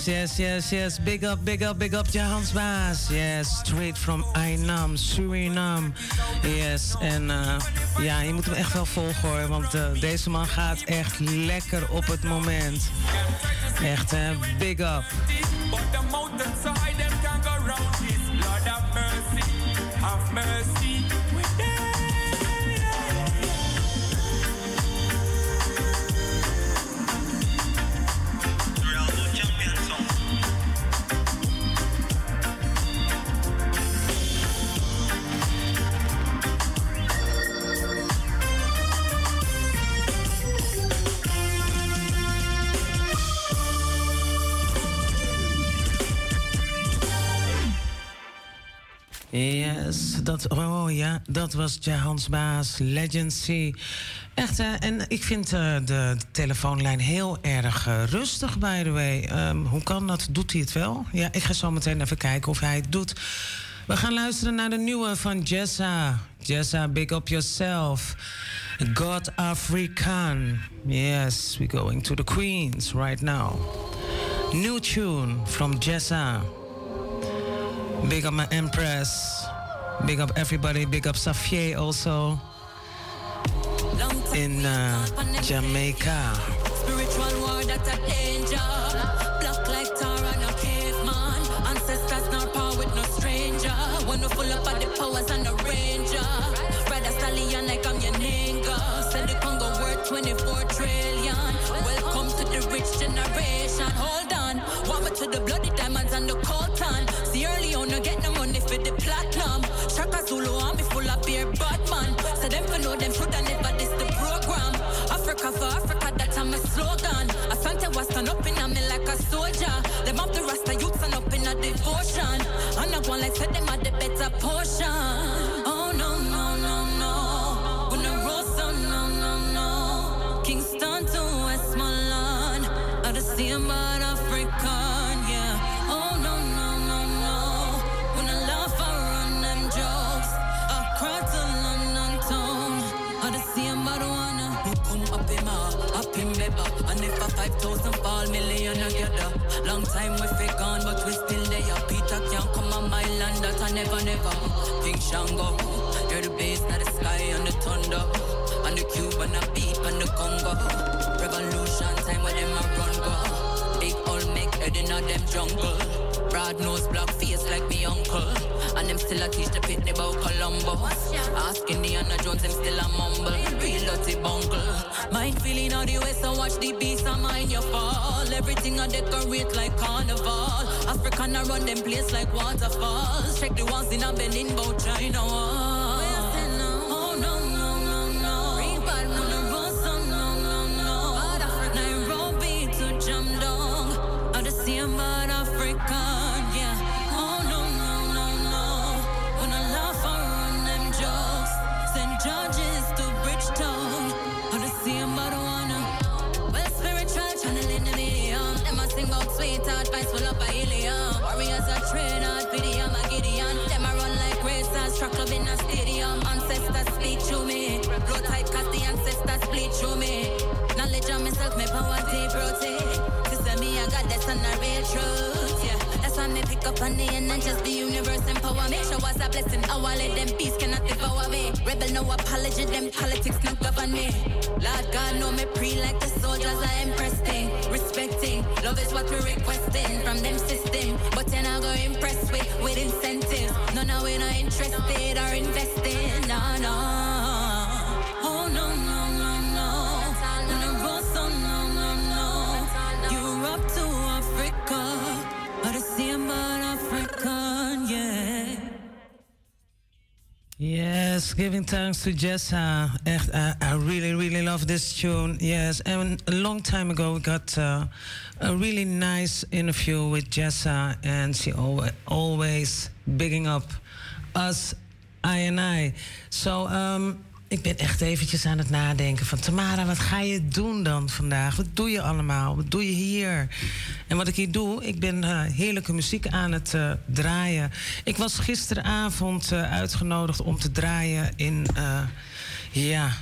Speaker 8: Yes, yes, yes, yes. Big up, big up, big up, Jahans Baas. Yes, straight from Ainam, Suriname. Yes, en eh, ja, je moet hem echt wel volgen hoor. Want eh, deze man gaat echt lekker op het moment. Echt, hè? Big up. Yes, dat, oh ja, dat was Baas, Legacy. Echt, hè? En ik vind eh, de, de telefoonlijn heel erg eh, rustig, by the way. Ehm, hoe kan dat? Doet hij het wel? Ja, ik ga zo meteen even kijken of hij het doet. We gaan luisteren naar de nieuwe van Jessa. Jessa, big up yourself. God African. Yes, we're going to the Queens right now. New tune from Jessa. Big up my Empress. Big up everybody. Big up Safier also. In uh, Jamaica.
Speaker 21: Spiritual war that's a danger. Black like caveman. Ancestors power with no stranger. When full up the powers and the ranger. Ride a stallion like I'm your. Send the Congo worth 24 trillion. Welcome to the rich generation. Hold on. To the bloody diamonds and the coltan. See on, I get the money for the platinum. Shaka Zulu, oh, I'm me full of beer, Batman. So them for know them should never this the program. Africa for Africa, that's my slogan. Asante was stand up in a me like a soldier. Them have the rasta youth stand up in a devotion. And I go like said them had the better portion. Oh no, no, no, no. When the road so no, no, no. Kingston to Westmoreland. Never. And if a 5,000 fall, million together. Long time we fake gone, but we still there. Peter can't come on my land, that I never, never. King Shango, you're the bass, not the sky and the thunder. And the cube and the beat and the conga. Revolution time when them a run go. Big old make head in a them jungle. Broad nose, black face like me uncle. And them still a teach the pitney about Columbo. Asking the Anna Jones, them still a mumble. Real dirty bungle. Mind feeling how the west and watch the beast and mind your fall. Everything I decorate like carnival. African I run them place like waterfalls. Check the ones in a Benin, bout China wall. Oh no, no, no, no. Nairobi to jam down. Are the same bad advice full up a helium. Warriors are train out video, my Gideon. Them a run like racers, truck club in a stadium. Ancestors speak to me. Blow type cause the ancestors bleed through me. Knowledge of myself, me power deep rotate. Sister me, I got this on the real truth, yeah. Why me pick up on end and just the universe empower me. Show us a blessing, our oh, let them peace cannot devour me. Rebel no apology, them politics not govern me. Lord God know me pre like the soldiers I thing. Respecting, love is what we're requesting from them system. But then I go impress with, with incentives. No, no, we're not interested or investing, no, no.
Speaker 8: Yes, giving thanks to Jessa. Echt, I, I really, really love this tune. Yes, and a long time ago we got uh, a really nice interview with Jessa, and she always, always bigging up us, I and I. So, um, ik ben echt eventjes aan het nadenken van... Tamara, wat ga je doen dan vandaag? Wat doe je allemaal? Wat doe je hier? En wat ik hier doe, ik ben eh, heerlijke muziek aan het eh, draaien. Ik was gisteravond eh, uitgenodigd om te draaien in... ja,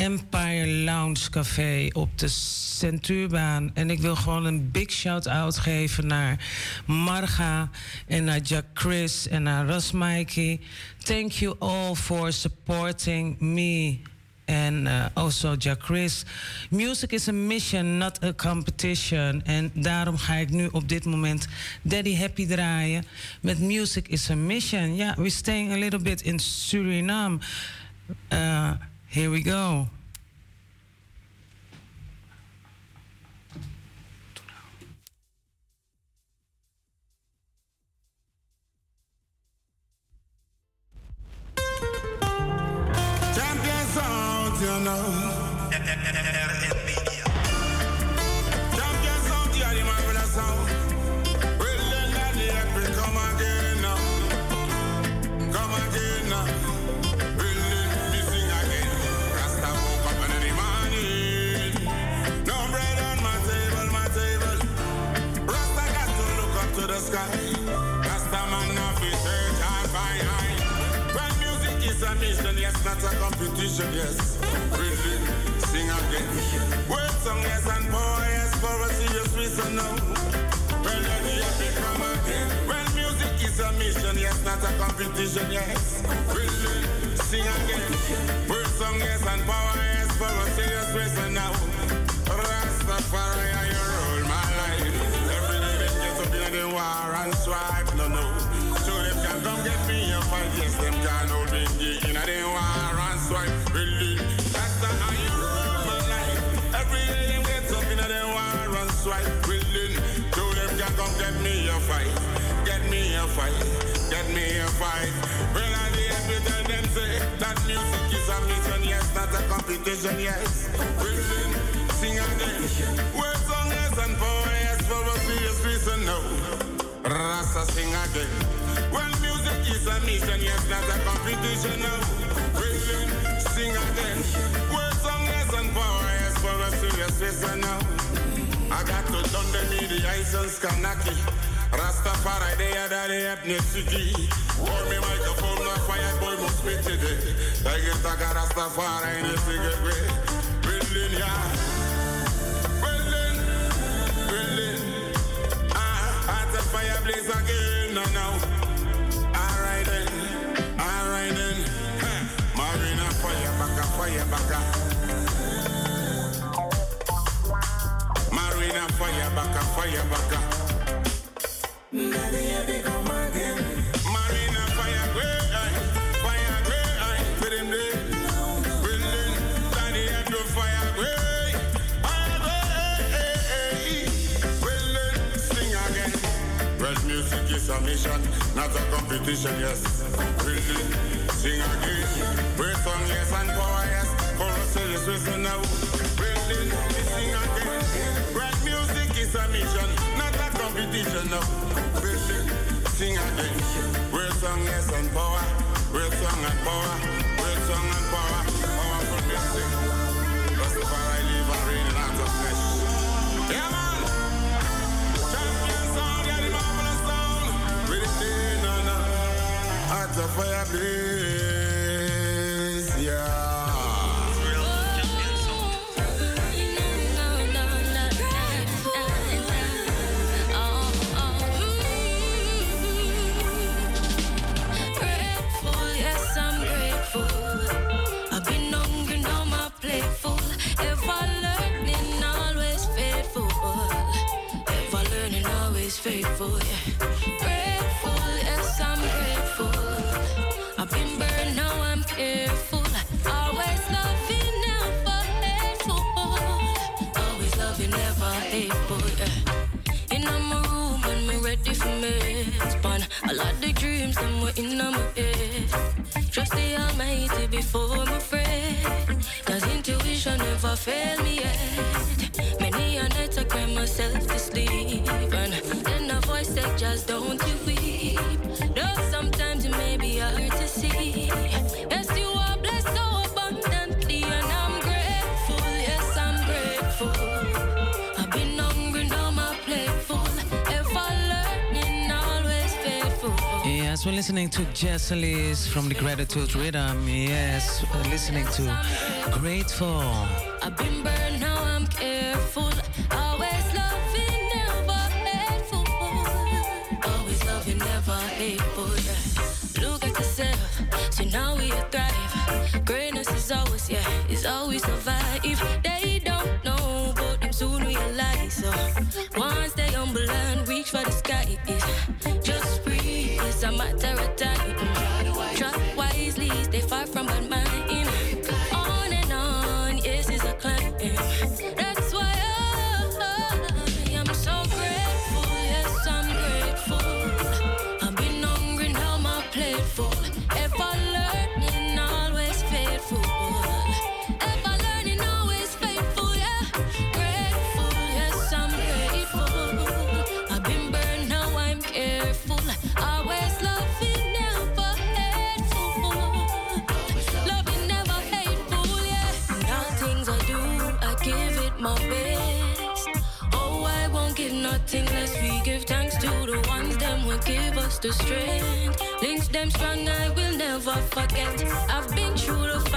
Speaker 8: Empire Lounge Café op de Centuurbaan. En ik wil gewoon een big shout-out geven naar Marga en naar Jack Chris en naar Ras Mikey. Thank you all for supporting me. And uh, also Jack Chris. Music is a mission, not a competition. En daarom ga ik nu op dit moment Daddy Happy draaien. Met Music is a mission. Ja, we're staying a little bit in Suriname. Uh, here we go.
Speaker 12: Competition, yes. Really, sing again. Word song, yes, and power, yes, for a serious reason, no. Well, let the happy come again. When music is a mission, yes, not a competition, yes. Really, sing again. Word song, yes, and power, yes, for a serious reason, now. Rastafari, I rule my life. Every day they get up in the war and strife, no, no. So them can come get me and fight, yes, them can hold me in the war strife. Really, so them can come get me a fight, get me a fight, get me a fight. Well, I did every time them say that music is a mission, yes, not a competition, yes. Really, sing again. Words song, yes, and power, yes, for a serious reason, no. Rasta sing again. Well, music is a mission, yes, not a competition, no. Really, sing again. Words song, yes, and power, yes, for a serious reason, no. I got to thunder me the media and come. Rastafari, they are that they have necessity. Warm me microphone, my fire boy must be today. I guess I got Rastafari in a cigarette. Berlin, yeah. Berlin, Berlin. Ah, at the fireplace again, no, no. Alright then, alright then. Huh. Marina fire, back fire, back Marina fire fire baka. Marina fire fire. Brilliant, daddy had to fire. Fire brilliant. Sing again. Music is a mission, not a competition, yes. Brilliant. Sing again. Great song, yes, and power, yes. For us, listen now. Brilliant. Sing again. Music is a mission, not a competition, no. Brilliant. Sing again. Great song, yes, and power. Great song and power. Great song and power. Powerful music. Out of flesh. Yeah, man. Champion sound, yeah, the sound. With of fire blaze,
Speaker 22: faithful. Yeah. Grateful, yes, I'm grateful. I've been burned, now I'm careful. Always loving, never hateful. Always loving, never hateful. Yeah. In my room when me ready for me Span a lot of dreams them were in my head Trust the Almighty before friend Cause intuition never failed me yet Many a night I cry myself to sleep And said just don't you weep Though sometimes it may be hard to see Yes you are blessed so abundantly And I'm grateful, yes I'm grateful I've been hungry, now my plate full. Ever learning, always faithful.
Speaker 8: Yes, we're listening to Jesselis from the Gratitude Rhythm. Yes, we're listening to Grateful.
Speaker 22: Is always survive. They don't know, but them soon realize. So once they humble and reach for the sky, it's just breathe. It's a matter of time. Track wisely, stay far from bad mind. On and on, yes, it's a climb. Give us the strength. Links them strong, I will never forget. I've been through the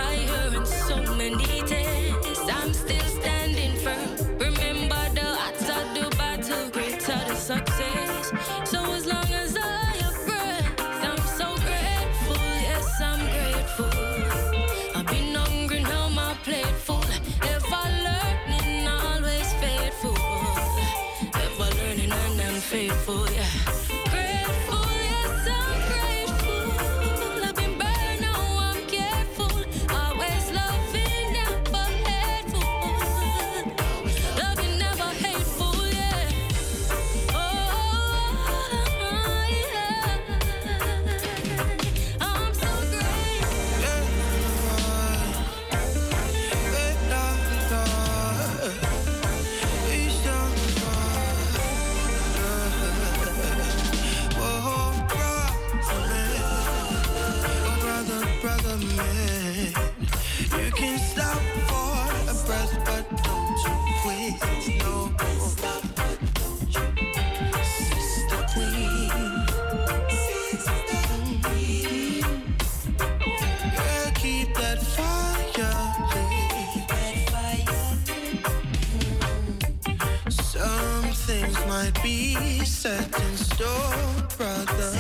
Speaker 23: set in stone, brother.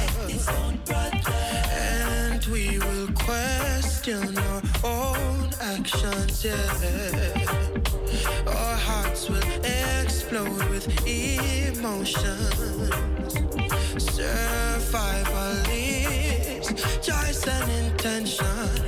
Speaker 23: And we will question our own actions, yeah. Our hearts will explode with emotions. Survival is choice and intention.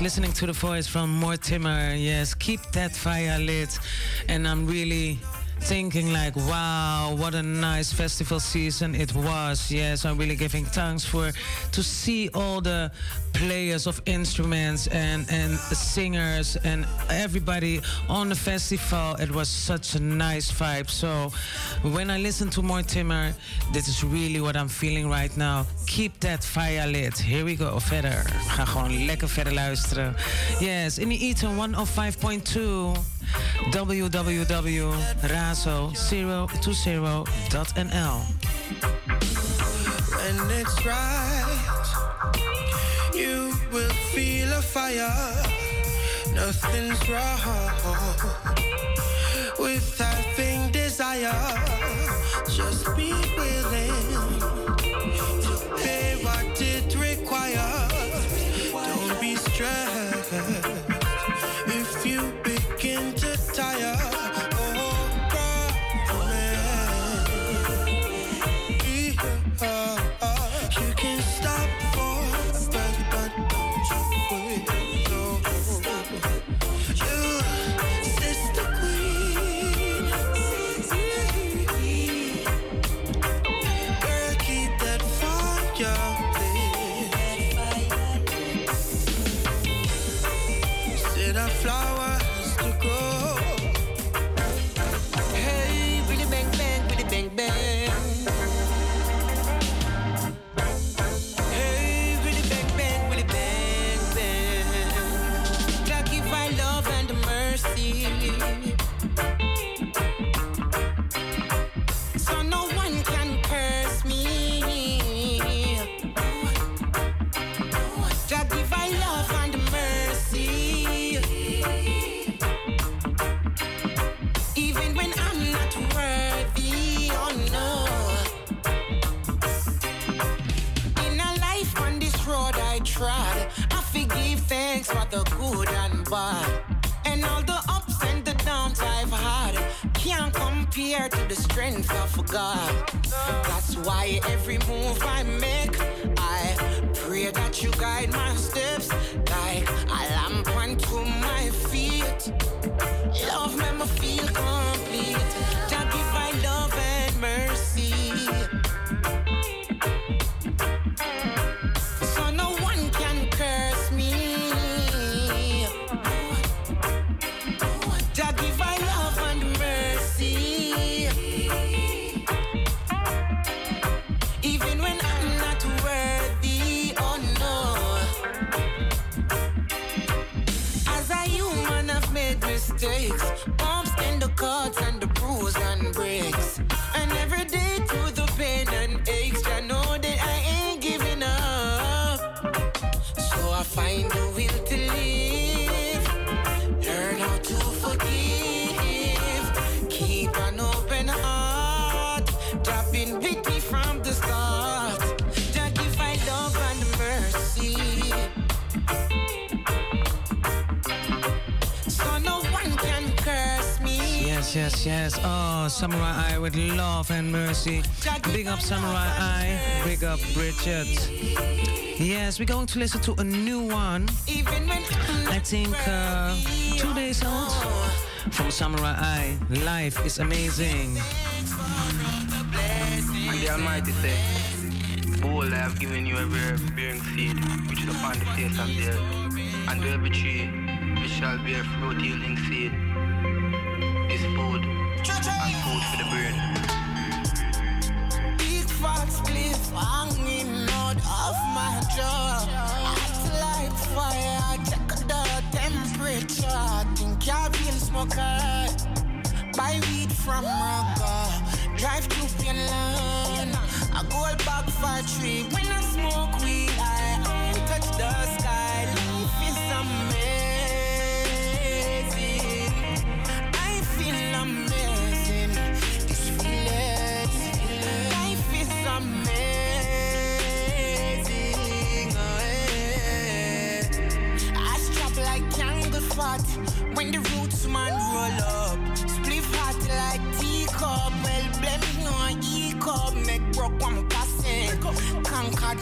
Speaker 8: Listening to the voice from Mortimer. Yes, keep that fire lit. And I'm really thinking like, wow, what a nice festival season it was. Yes, I'm really giving thanks for to see all the players of instruments and and singers and everybody on the festival. It was such a nice vibe. So when I listen to Mortimer, this is really what I'm feeling right now. Keep that fire lit. Here we go. Verder. Gaan gewoon lekker verder luisteren. Yes, in the Eton 105.2 www.razo020.nl
Speaker 23: When it's right, you will feel a fire. Nothing's wrong with having desire. Just be Big up Samory I.
Speaker 8: Big up Bridget. Yes, we're going to listen to a new one. I think uh, two days old. From Samory I. Life is amazing.
Speaker 11: And the Almighty said, Behold, I have given you every bearing seed, which is upon the face of the earth, and every tree
Speaker 24: which shall bear fruit yielding seed.
Speaker 25: Real. Buy weed from Raga, drive to Finland. I go back for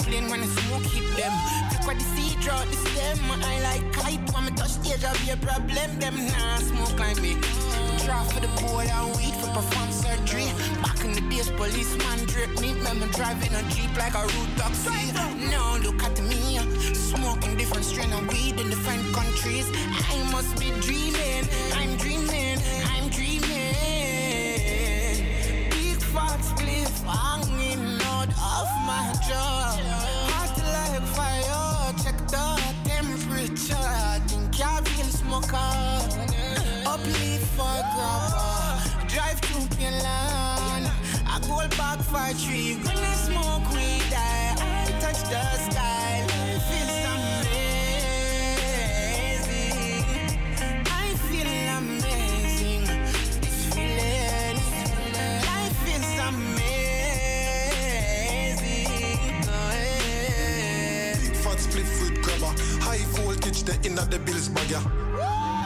Speaker 25: Plane when the smoke hit them. Pick what the seed draw the stem. I like kite when me touch stage. I be a problem. Them nah smoke like me. Draw for the boy and weed for perform surgery. Back in the days, policeman drip me. Remember driving a jeep like a root taxi. Now look at me, smoking different strain of weed in different countries. I must be dreaming. I'm dreaming. I'm dreaming. Big fat spliff hanging out of my jaw. For tree. When I smoke weed, I, I touch the sky. Life is amazing. I feel amazing. This feeling. Life is amazing. Oh, yeah.
Speaker 4: Big fat split food grabber. High voltage, the inner the bills bagger.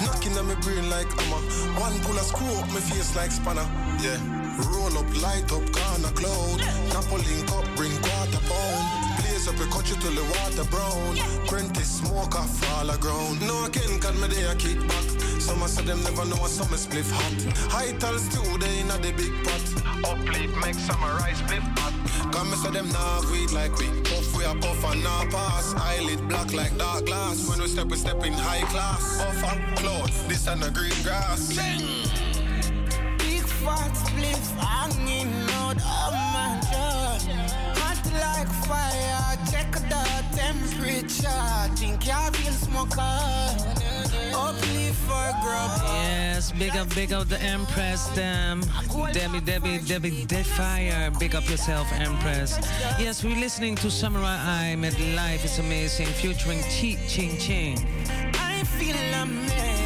Speaker 4: Knocking on my brain like hammer. One pull screw up my face like spanner. Yeah. Roll up, light up, corner cloud. Napoli cup, bring quarter pound. Blaze up, we cut you till the water brown. Prentice smoke off all ground. No, I can't cut me there, kick back. Some say them never know a summer spliff hot. High tall still they in the big pot. Up late, make summer rice spliff hot. Come say them nah weed like we. Puff we a puff and nah pass. Eyelid black like dark glass. When we step, we step in high class. Offer clothes, this and the green grass.
Speaker 25: Big fat spliff hanging out of my jaw. Hot like fire, check the temperature. Think you're real smoker. Uplift for grub.
Speaker 8: Yes, big up, big up the Empress, them. Debbie, Debbie, Debbie, Dead Fire. Big up yourself, Empress. Yes, we're listening to Samory I with Life is Amazing, featuring Chi Ching Ching.
Speaker 25: I feel amazing.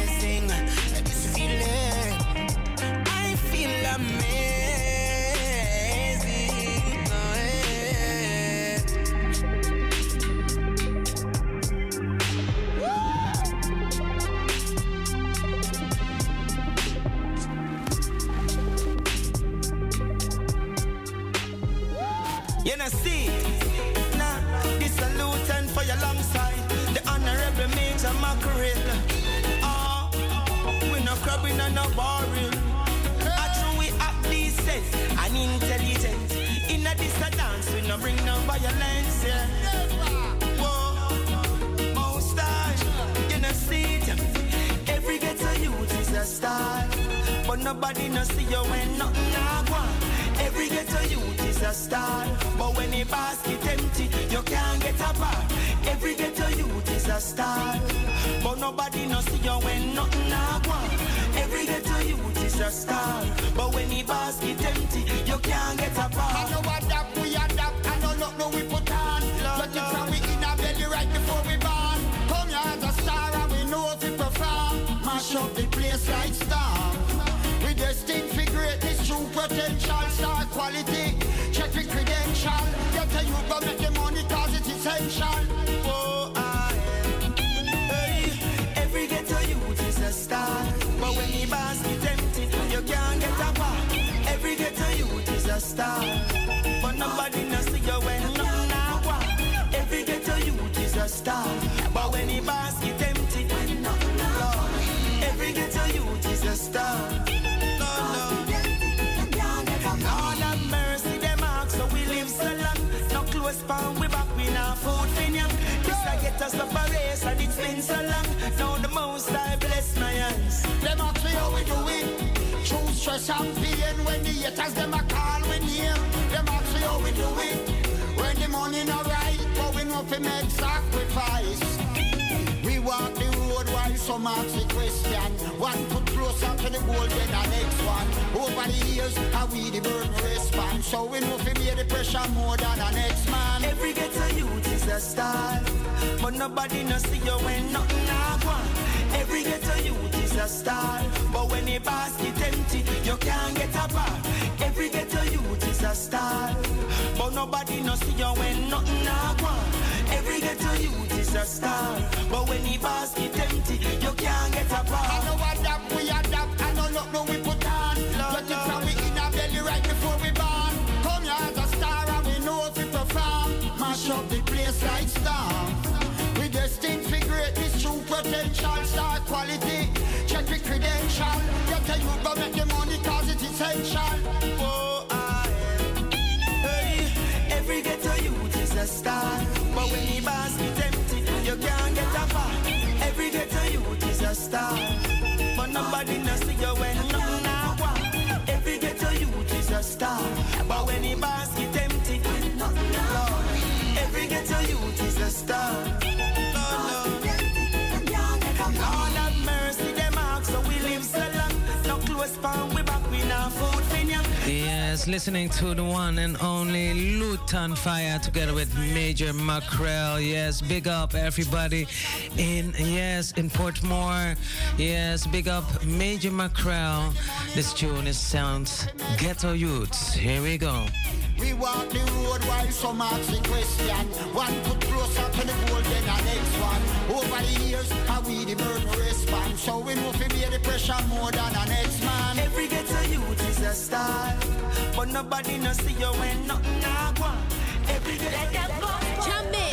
Speaker 26: Sacrifice. We walk the road while some ask the question. One foot closer to the goal than the next one. Over the years, how we the burden respond. So we know fi bear the pressure more than the next man.
Speaker 27: Every ghetto youth is a star, but nobody no see you when nothing happen. Every ghetto youth is a star, but when the basket empty, you can't get a bar. Every ghetto youth is a star, but nobody no see you when nothing happen. Every ghetto youth is a star, but when the basket empty, you can't get a bar.
Speaker 26: I know adapt, we adapt. I know look, no we put on. Let it from we in our belly right before we born. Come here as a star and we know if we perform. Mash up the place like storm. We destined for greatness, true potential, star quality. Check the credential. Get a you go make the money cause it's essential.
Speaker 27: Oh, I Hey, every ghetto youth is a star, but when the basket empty, you can't get a bar. Every ghetto youth is a star, but nobody knows see you when nothing happen. Every ghetto youth is a star, but when the basket empty, Lord, every ghetto youth is a star. Lord, Lord, Lord have mercy, them ask so we live so long. No close palm, we
Speaker 8: Yes, listening to the one and only Lutan Fyah together with Major Mackerel. Yes, big up everybody in yes in Portmore. Yes, big up Major Mackerel. This tune is sounds ghetto youths. Here we go.
Speaker 26: We walk the road while some ask the question. One foot closer to the goal than the next one. Over the years, how we the burden respond. So we know fi bear the pressure more than the next man.
Speaker 27: Every ghetto youth is a star, but nobody no see you when nothing happen. Every ghetto
Speaker 1: Jamaican, Samora.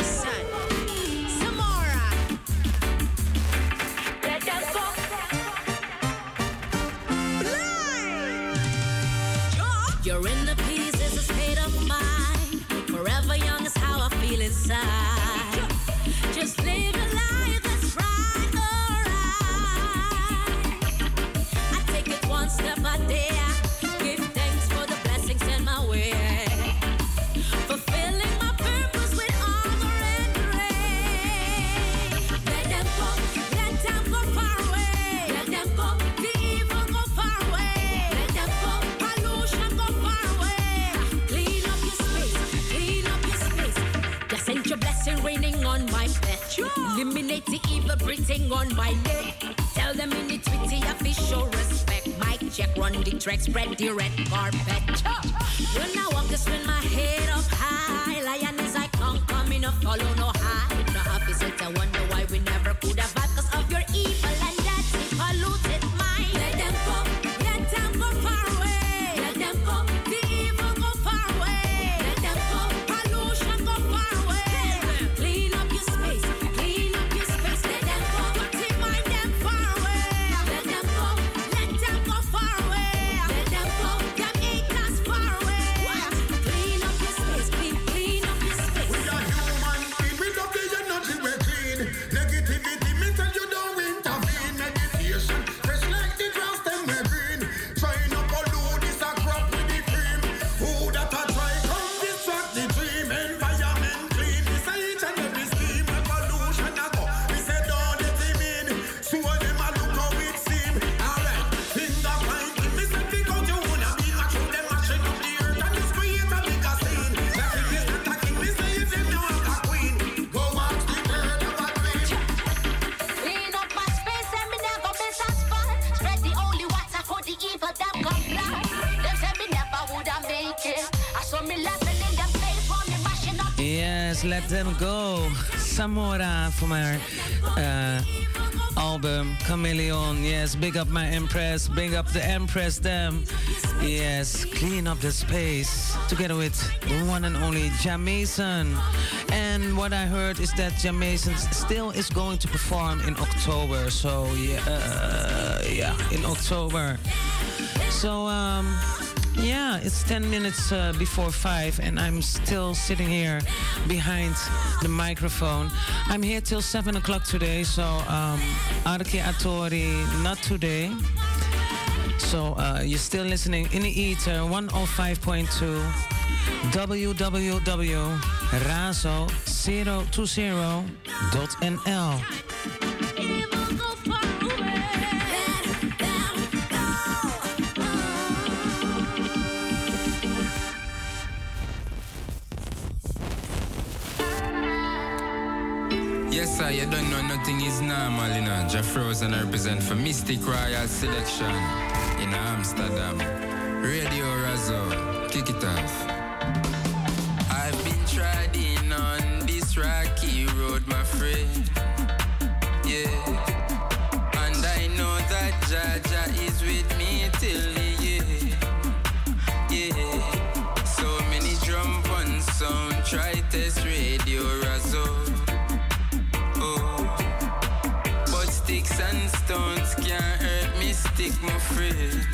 Speaker 1: Eliminate the evil breathing on my neck. Tell them in the Twitter official respect. Mic check, run the track, spread the red carpet. When I walk this with my head up high, lion is I come in, no follow no hide. No opposite, I wonder why we never could have had cause of your evil Go.
Speaker 8: Samora for my uh, album Chameleon. Yes, big up my Empress, big up the Empress them. Yes, clean up the space together with the one and only Jamason. And what I heard is that Jamason still is going to perform in October. So yeah, uh, yeah, in October. So um, yeah, it's 10 minutes uh, before 5, and I'm still sitting here behind the microphone. I'm here till 7 o'clock today, so um, Arke Atori, not today. So uh, you're still listening in the ether, 105.2 www.razo020.nl.
Speaker 28: normal, you know. Jeff Rosen represent for Mistic Royal Selection in Amsterdam. Radio Razo, kick it off.
Speaker 8: free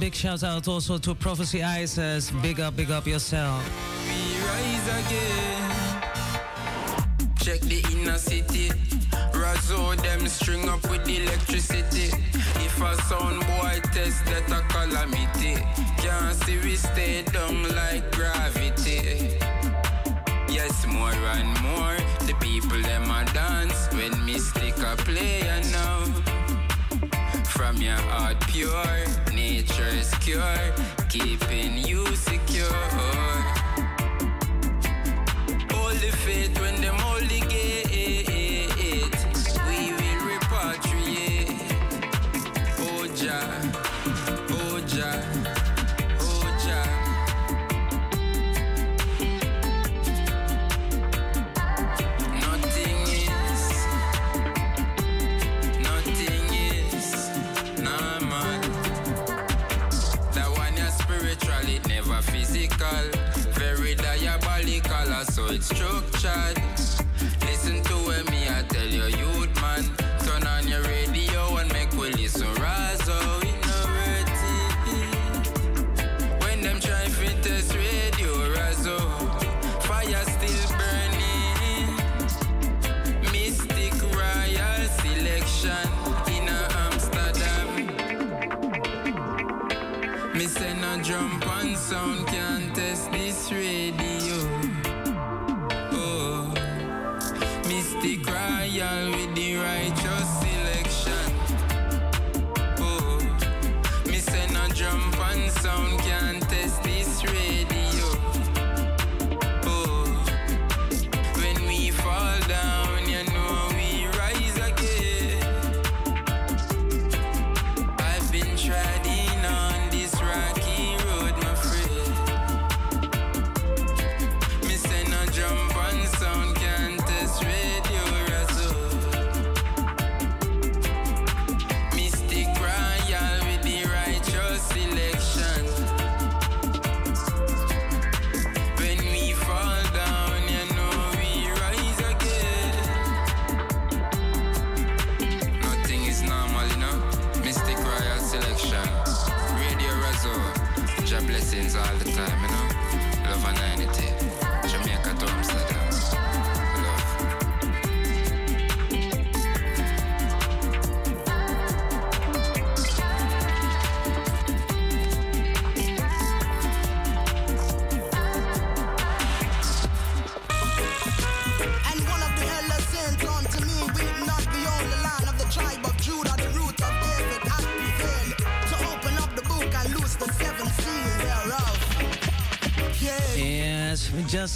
Speaker 8: Big shout out also to Prophecy Isis. Big up, big up yourself.
Speaker 28: We rise again. Check the inner city. Razzle them string up with electricity. If a sound boy test that a calamity. Can't see we stay down like gravity. Yes, more and more. The people them a dance. When me stick a play and now from your heart pure. Nature's cure, keeping you secure. Hold the faith when them hold the gate. how it's structured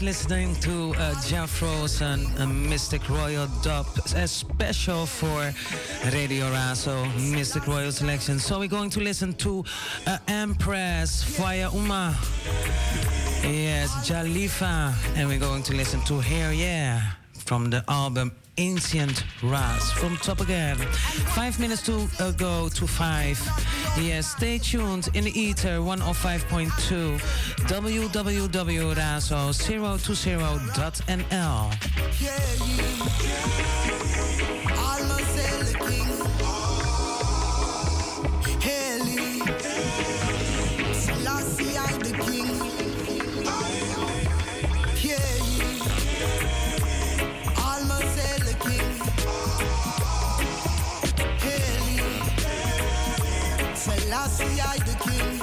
Speaker 28: to
Speaker 8: uh, Jeff Rosen, a Mistic Royal dub, a special for Radio Razo, Mistic Royal selection. So we're going to listen to uh, Empress, Fire Uma. Yes, Jalifa. And we're going to listen to Here Yeah from the album Ancient Ras. From top again. Five minutes to uh, go to five. Yes, stay tuned in the ether 105.2 www.razo020.nl.
Speaker 25: Almost Selassie, I the king.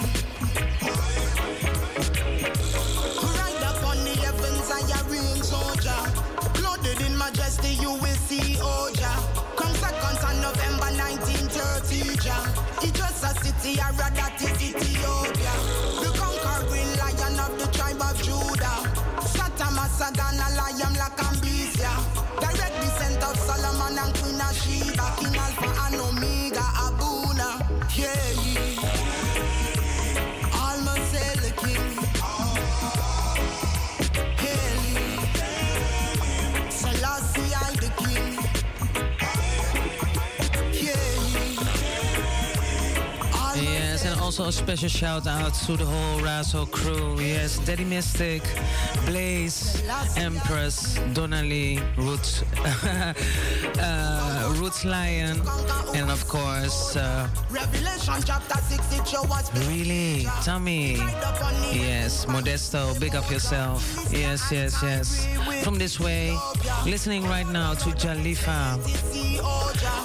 Speaker 25: Ride upon the heavens, I a reign soldier. Clothed in majesty, you will see Oja. Come second on November 1930, Jah. It's just a city, I rather Ethiopia. And
Speaker 8: also a special shout out to the whole Razo crew. Yes, Daddy Mistic, Blaze, Empress, Donnelly, Roots, uh, Roots Lion, and of course, uh,
Speaker 25: Revelation chapter 6, it show us
Speaker 8: really, Tommy. Yes, Modesto, big up yourself. Yes, yes, yes. From this way, listening right now to Jalifa.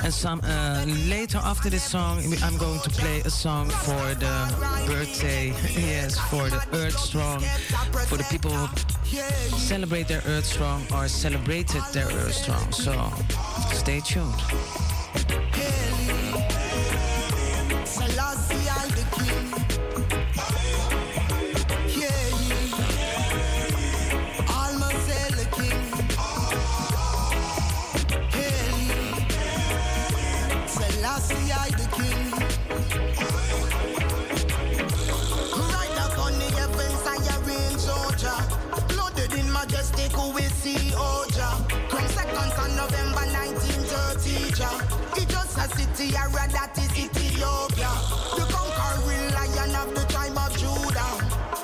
Speaker 8: And some uh, later after this song, I'm going to play a song for the birthday. yes, for the Earth Strong, for the people who celebrate their Earth Strong or celebrated their Earth Strong. So stay tuned.
Speaker 25: See Oja. Come second on November 1930, Jah. It's just a city, read that is Ethiopia. The conquering lion of the tribe of Judah.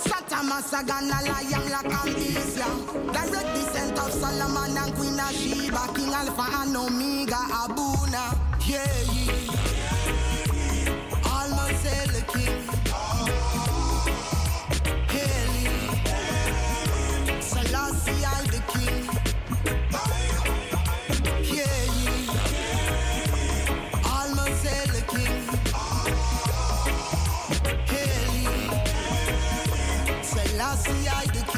Speaker 25: Satama Sagana, lion Lakambisia. Direct descent of Solomon and Queen of Sheba. King Alpha and Omega, Abuna. Yeah, ye. See I the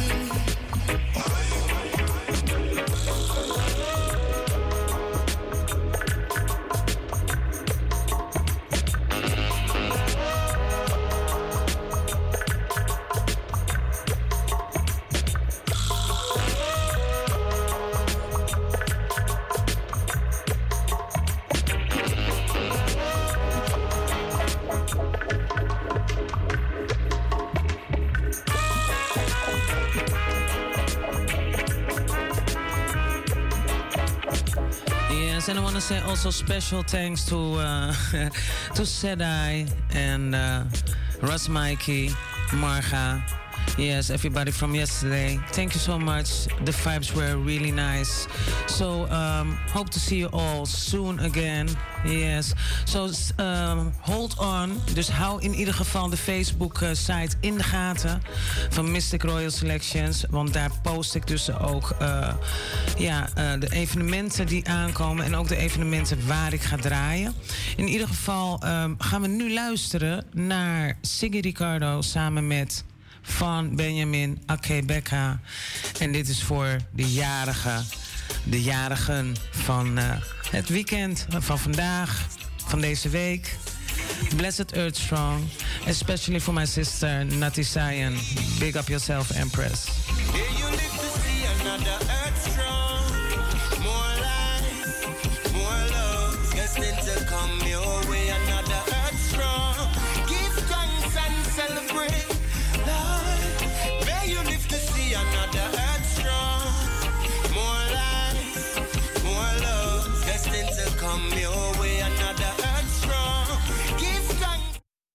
Speaker 8: say also special thanks to uh, to Sedai and uh, Russ Mikey, Marga. Yes, everybody from yesterday. Thank you so much. The vibes were really nice. So um, hope to see you all soon again. Yes. So um, hold on. Dus hou in ieder geval de Facebook uh, site in de gaten van Mystic Royal Selections, want daar post ik dus ook uh, ja, uh, de evenementen die aankomen en ook de evenementen waar ik ga draaien. In ieder geval um, gaan we nu luisteren naar Siggy Ricardo samen met van Benjamin Akebeka. En dit is voor de jarigen, de jarigen van uh, het weekend, van vandaag, van deze week. Blessed Earth Strong, especially for my sister Nati Sayan. Big up yourself, Empress.